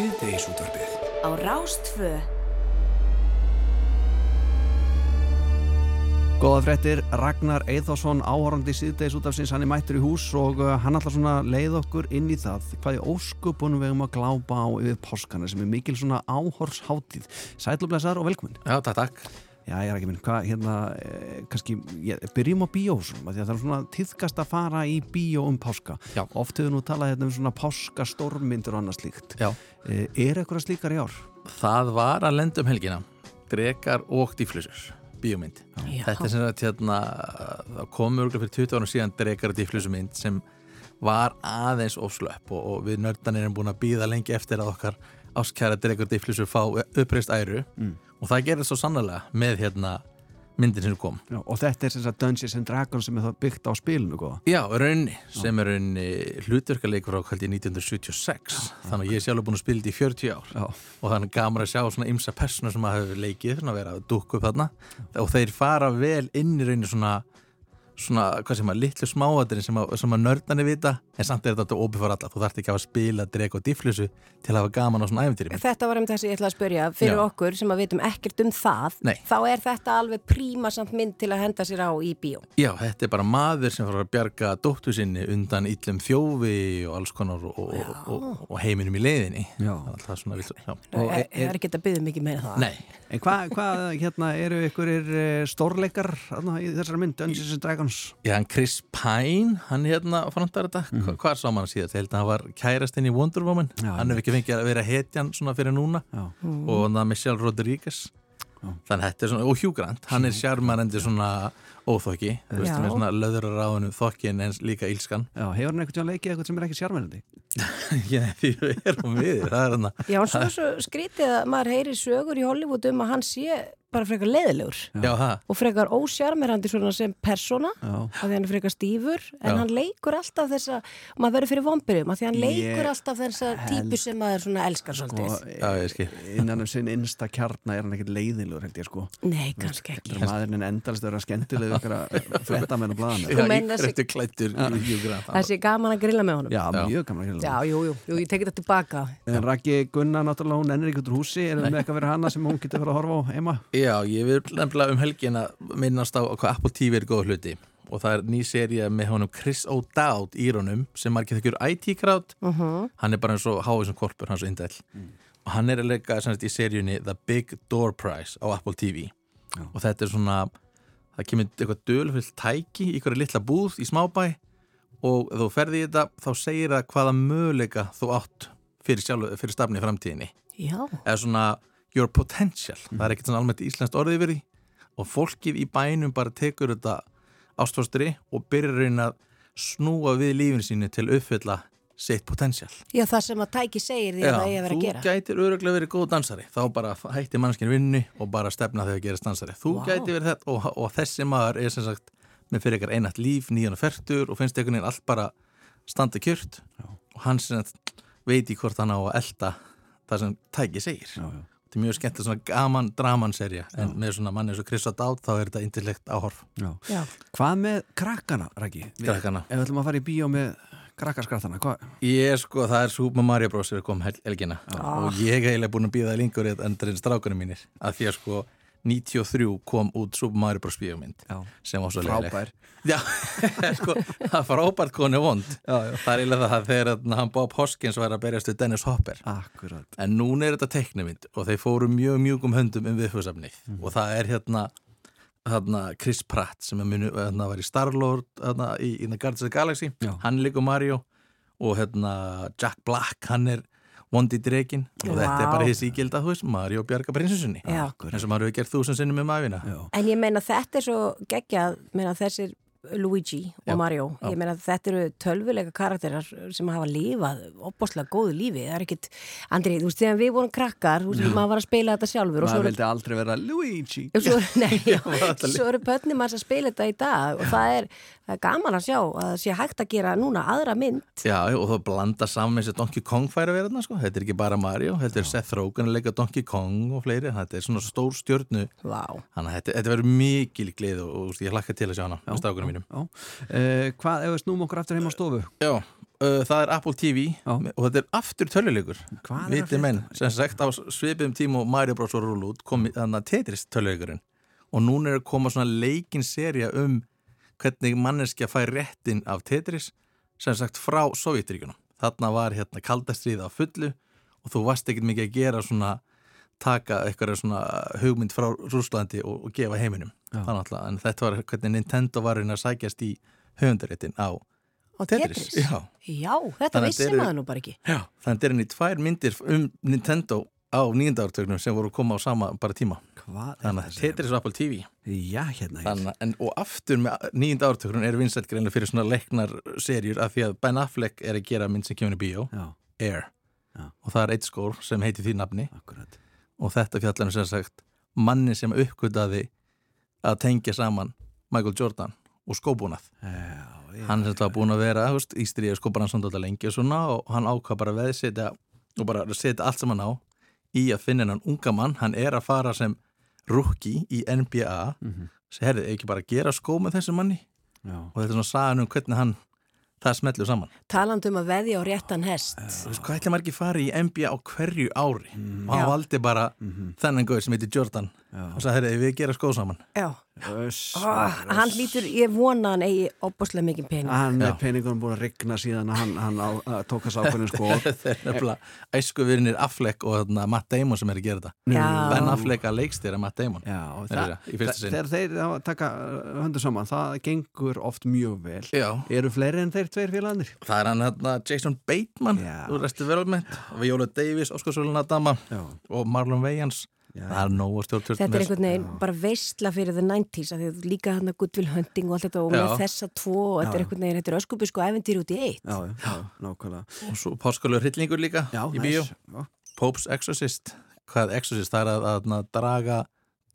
Síðdegisútvarpið Á Rástfö Góða fréttir, Ragnar Eithásson áhorandi síðdeis út af sinns, hann er mættur í hús og uh, hann ætlar svona leið okkur inn í það hvað í óskupunum við um að glápa á yfir páskana sem er mikil svona áhorsháttíð. Sætlublesaður og velkomin. Já, takk, takk. Já, ég er ekki minn, hvað, hérna, eh, kannski, ég, byrjum á bíósum, því að það er svona tíðkast að fara í bíó um páska. Já. Oft hefur nú talað hérna um svona páskastórmyndur og annað slíkt. Já. Eh, er eitthvað slíkar í ár? Það var að lenda um helgina Drekar og dýflusur Bíómynd Já. Þetta er sem sagt hérna Það komur fyrir 20 ára síðan Drekar og dýflusumynd sem var aðeins ofslöpp og, og við nördanir erum búin að býða lengi eftir að okkar áskæra Drekar og dýflusur fá uppreist æru Mm. Og það gerði svo sannlega með hérna myndin sem kom. Já, og þetta er sem sagt Dungeons and Dragons sem er það byggt á spilinu, góða. Já, raunni, sem er raunni hlutverkalegur á kvöldi 1976 þannig að ég er sjálfur búin að spila þetta í 40 ár. Já. og þannig gaman að sjá svona ymsa persónu sem að hafa leikið, svona að vera að dúkka upp þarna. Og þeir fara vel inn í raunni svona svona, hvað sem að, litlu smáatirinn sem að, sem að nördarnir vita, en samt er þetta opið fyrir alla, þú þarft ekki að spila dreg og difflusu til að hafa gaman á svona æfintýri Þetta var um þess að ég ætla að spyrja, fyrir Já. okkur sem að vitum ekkert um það, Nei. þá er þetta alveg príma samt mynd til að henda sér á í bíó. Já, þetta er bara maður sem fara að bjarga dóttu sinni undan illum þjófi og alls konar og, og, og, og heiminum í leiðinni Já. Það er svona vilt, já. Og er, er ekki að byggja mikið meira það. Nei. En hvað, hva, hérna, eru ykkur er stórleikar Dragons? Já, hann Chris Pine, hann hérna frontar þetta, mm Mhm. hvað sá hann síðast? Ég held að hann var kærastinn í Wonder Woman hann hefur ekki fengið að vera hetjan svona fyrir núna Já. og það Michelle Rodriguez þannig að þetta er svona, og Hugh Grant hann er sjármarendi svona óþokki þú veist, með svona löður á ráðinu þokkin en líka ílskan Já, hefur hann eitthvað leikið eitthvað sem er ekki sjármennandi? Já, því við erum við, það er hann Já, en svo, svo skrítið að maður heyri sögur í Hollywood um að hann sé bara frekar leiðilegur. Já, það Og frekar ósjarmerandi svona sem persóna, Já. að því hann er frekar stífur, en Já. hann leikur alltaf þessa, maður verður fyrir vombyrjum, að því hann Ég leikur alltaf þessa típu sem maður svona elskar svolítið. Já, ég skil Innan um sinn innsta kjarna er hann ekkert leiðilegur held ég sko Nei, kannski ekki. Ykkur með þessi- Eftir klættur Hugh Grant Það sé gaman að grilla með honum. Já, mjög gaman að gera Já, jú, jú, jú, ég tekið þetta tilbaka. En Raggi Gunna, náttúrulega, hún ennir ekki út úr húsi. Er það með eitthvað verið hana sem hún getur fara að horfa á heima? Já, ég vil nefnilega um helgin að minnast á hvað Apple TV er góð hluti. Og það er ný seria með honum Chris O'Dowd í honum sem margir þekkur IT-krátt Mhm. hann er bara eins og háið sem korpur, hann er svo indæll. Og hann er að leika í seríunni The Big Door Prize á Apple TV og þetta er svona það kemur eitthvað dölfullt tæki í hverju litla búð í smábæ og þú ferði í þetta þá segir það hvaða möguleika þú átt fyrir, sjálf, fyrir stafni í framtíðinni. Já. eða svona your potential. Það er ekkert svona almennt íslenskt orðið yfir því. Og fólkið í bænum bara tekur þetta ástfóstri og byrjar að snúa við lífinu sínu til að uppfylla sitt potential Já, það sem að tæki segir því að það eigi að vera að gera. þú gætir öruglega verið góð dansari þá bara hætti mannskinn vinnu og bara stefna þegar gerast dansari þú Vá. gæti verið þetta og, og þessi maður er sem sagt með fyrir ykkar einat líf, nýjan og fertur og finnst einhvern veginn allt bara standa kjört og hann sem veit í hvort hann á að elda það sem tæki segir já, já. þetta er mjög skemmt svona gaman dramanserja en með svona manni eins og Chris O'Dowd þá er þetta intellekt áhorf Já. Já. Hvað með krakkana, Raggi? Við- Krakkana. Ef við ætlum að fara í bíó með krakkarskrattana, hvað? Ég sko, það er Super Mario Bros. er kom hel helgina Ah. og ég hef eiginlega búin að býða lengur endur en strákunum mínir að því að sko 93 kom út Super Mario Bros. bíómynd sem var svo Frábær. leiðileg Já, sko, það frábært konu vond já, já. það er eiginlega það þegar hann Bob Hoskins var að berjast við Dennis Hopper Akkurat en núna er þetta teiknumind og þeir fóru mjög mjúkum höndum um viðfjóðsafnið Mhm. og það er hérna hérna Chris Pratt sem er munu, hérna, var í Star-Lord hérna, í, í The Guardians of the Galaxy. Já. hann er líka Mario og hérna Jack Black, hann er Vondi Dregin og þetta er bara hins ígilda, þú veist, Mario Bjarga prinsessunni. Já. eins og maður hefur gert þúsund sinnum um æfina En ég meina þetta er svo geggjað, meina þessir Luigi og Já, Mario, já. ég meina þetta eru tölvuleika karakterar sem hafa lifað opboslega góðu lífi, það er ekkit Andri, þú veist, þegar við vorum krakkar þú veist, maður var að spila þetta sjálfur Maður vildi aldrei vera Luigi. Svo, nei, já, svo eru manns að spila þetta í dag og það er, það er gaman að sjá að það sé hægt að gera núna aðra mynd. Já, og þá blanda saman og Donkey Kong vera þarna, sko. Þetta er ekki bara Mario, þetta er Seth Rogen að leika Donkey Kong og fleiri, þetta er svona stór stjörnu. Vá. Þannig að þetta, þetta verður mikil glið og, og ég hlakka til að sjá hana mínum. Já. Uh, hvað, ef við snúum okkur aftur heim á stofu? Já, uh, það er Apple TV og þetta er aftur töluleikur. Viti menn, sem sagt á svipum tíma og Mario Bros. og rúl út kom þannig að Tetris töluleikurinn og núna er að koma svona leikin serja um hvernig manneskja fær réttin af Tetris sem sagt frá Sovjetríkunum. Þarna var hérna kaldastrið á fullu og þú varst ekkert mikið að gera svona taka eitthvað svona hugmynd frá Rúslandi og, og gefa heiminum. En þetta var hvernig Nintendo var að sækjast í höfundaréttin á og Tetris. Já, Já, þetta vissi maður nú bara ekki. Já, þannig er henni tvær myndir um Nintendo á nýjunda ártögnum sem voru að koma á sama bara tíma Þannig að Tetris og Apple TV Já, hérna Þannig, en, Og aftur með nýjunda ártögnum er vinsælt greinlega fyrir svona leiknar serjur af því að Ben Affleck er að gera mynd sem kemur í bíó Já. Air Já. og það er eitt skór sem heitir því nafni Akkurat. Og þetta fjallanum sem sagt manni sem uppgötaði að tengja saman Michael Jordan og skóbúnað. Já, já. hann sem var búin að vera veist, í stríða skópar hann svona lengi og svona og hann ákvað bara að veðsetja og bara setja allt sem hann á í að finna hennan unga mann, hann er að fara sem rookie í NBA Mhm. sem herði, ekki bara gera skó með þessu manni. Og þetta er svona sagan um hvernig hann það smetlur saman. Talandi um að veðja á réttan hest. Þú veist, hvað ætla maður ekki fara í NBA á hverju ári? Og hann Já. valdi bara þennan gauð sem heitir Jordan og sagði, heyrðu, við gera skóð saman Já. Öss, Ó, hann lítur, ég vona hann eigi opbúslega mikið pening. Hann er peningunum búin að rigna síðan að hann, hann á, að tóka sá ákveðin sko Þeir eru nefnilega æsku virinir Affleck og þarna, Matt Damon sem er að gera þetta. Ben Affleck að leikstýra Matt Damon Já, Þeir eru í fyrsta sinn Þegar þeir taka uh, höndu saman, það gengur oft mjög vel. Já. Eru fleiri en þeir tveir félagarnir? Það er hann hérna Jason Bateman úr Resti Development, Viola Davis, Óskar Sóluna Dama og Marlon Wayans Það er nógu stjórn Þetta er einhvern veginn bara veistla fyrir the 90s af því að líka hann að Goodwill Hunting og allt þetta og með Já. þessa tvo og þetta er Já. einhvern veginn, þetta er öskubusku æventýri út í eitt. Já, já, já, nákvæmlega. Og svo páskalur hryllingur líka Já, í Já. Pope's Exorcist Hvað er Exorcist? Það er að, að, að draga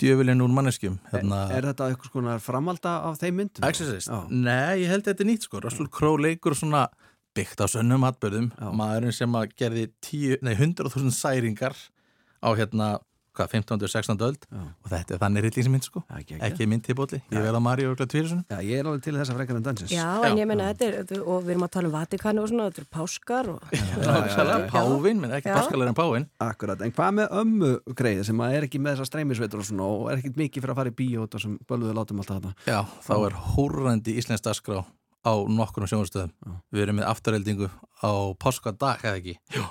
djöfulinn úr manneskjum hérna, Er þetta eitthvað svona framalda af þeim myndum? Exorcist? Nei, ég held að þetta er nýtt sko Russell Crowe leikur svona byggt á sönnum atbyrðum maðurinn sem að gerði 10 nei, 100.000 særingar á hérna hvað, 15. og 16. öld. Og þetta er þannig rillingsmynd sko. Ekki, ekki mynd til bóli, ég vel að Mario og Tvírusun Já, ég er alveg til þess að frekar en dansins. Já, en ég menna þetta er, og við erum að tala um Vatikanu og svona, þetta er páskar og... Pávin, menn ekki Já. paskalar en Pávin Akkurat, en hvað með ömmu greið sem að er ekki með þessar streymisveitur og svona og er ekkit mikið fyrir að fara í bíó og sem bölguðu látum alltaf þetta Já, þá er húrrandi íslensk dagskrá á nokkurnu sjónastöðum Við erum með afturheldingu á páskadag, eða ekki? Já.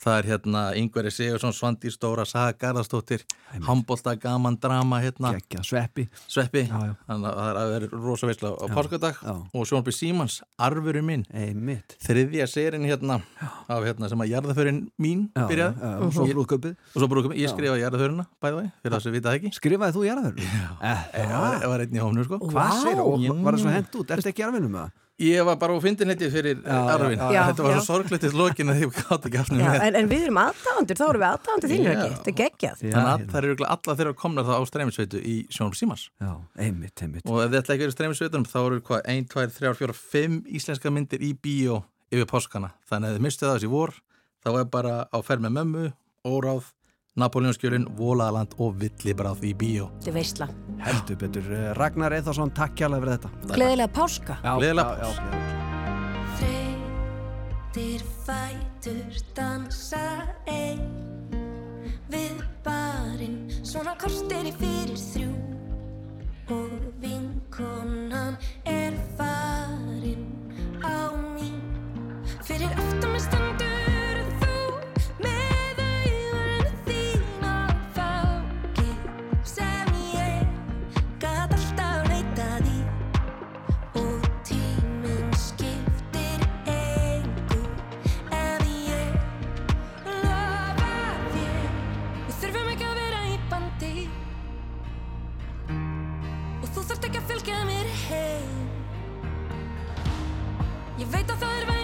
Það er hérna Ingveri Sigursson, Svandi Stóra, Saga Garðarstóttir Hambolta, gaman, drama hérna. Gekja, sveppi Sveppi, þannig að það er rosa veisla á Já. páskadag og Sjónbjörn Símans, Arfurinn minn Einmitt. Þriðja serin hérna af hérna sem að jarðaförin mín Já, byrjaði já, já, og svo brúðkaupið. Og svo brúðköpið, ég Já. skrifaði jarðaförina bæði það, fyrir það sem vitað ekki Skrifaði þú jarðaförina? Já, það var einn í hónu sko Hvað þú? Var það svo hent út? Ertu Ég var bara á fyndinleiti fyrir Arfin. Þetta var Já. svo sorglegt í lokin að ég gátt ekki Já, með en, en við erum aðdáðandur, þá erum við aðdáðandur þínir ekki, þetta er geggjað. Þannig að það eru örugglega alla þeirra komnar það á streymisveitu í Sjónum Símans Já, einmitt, einmitt. Og ef þið ætla ekki verið streymisveitunum þá eru hvað 1, 2, 3, 4, 5 íslenska myndir í bíó yfir páskana. Þannig að ef þið mistið það þessi vor þá er bara á ferð með mömmu, óráð Napoleonskjölin, Vólaðaland og Villibráð í bíó. Þetta er veistla. Heldur betur, Eh, Ragnar Eðarsson, takk kjærlega fyrir þetta. Gleðilega páska. Já, Gleðilega já, já. Þreytir fætur dansa ein. Við barinn svona kortir í fyrir þrjú. Og vinkonan er farin á mín Fyrir aftan mig stendur Ég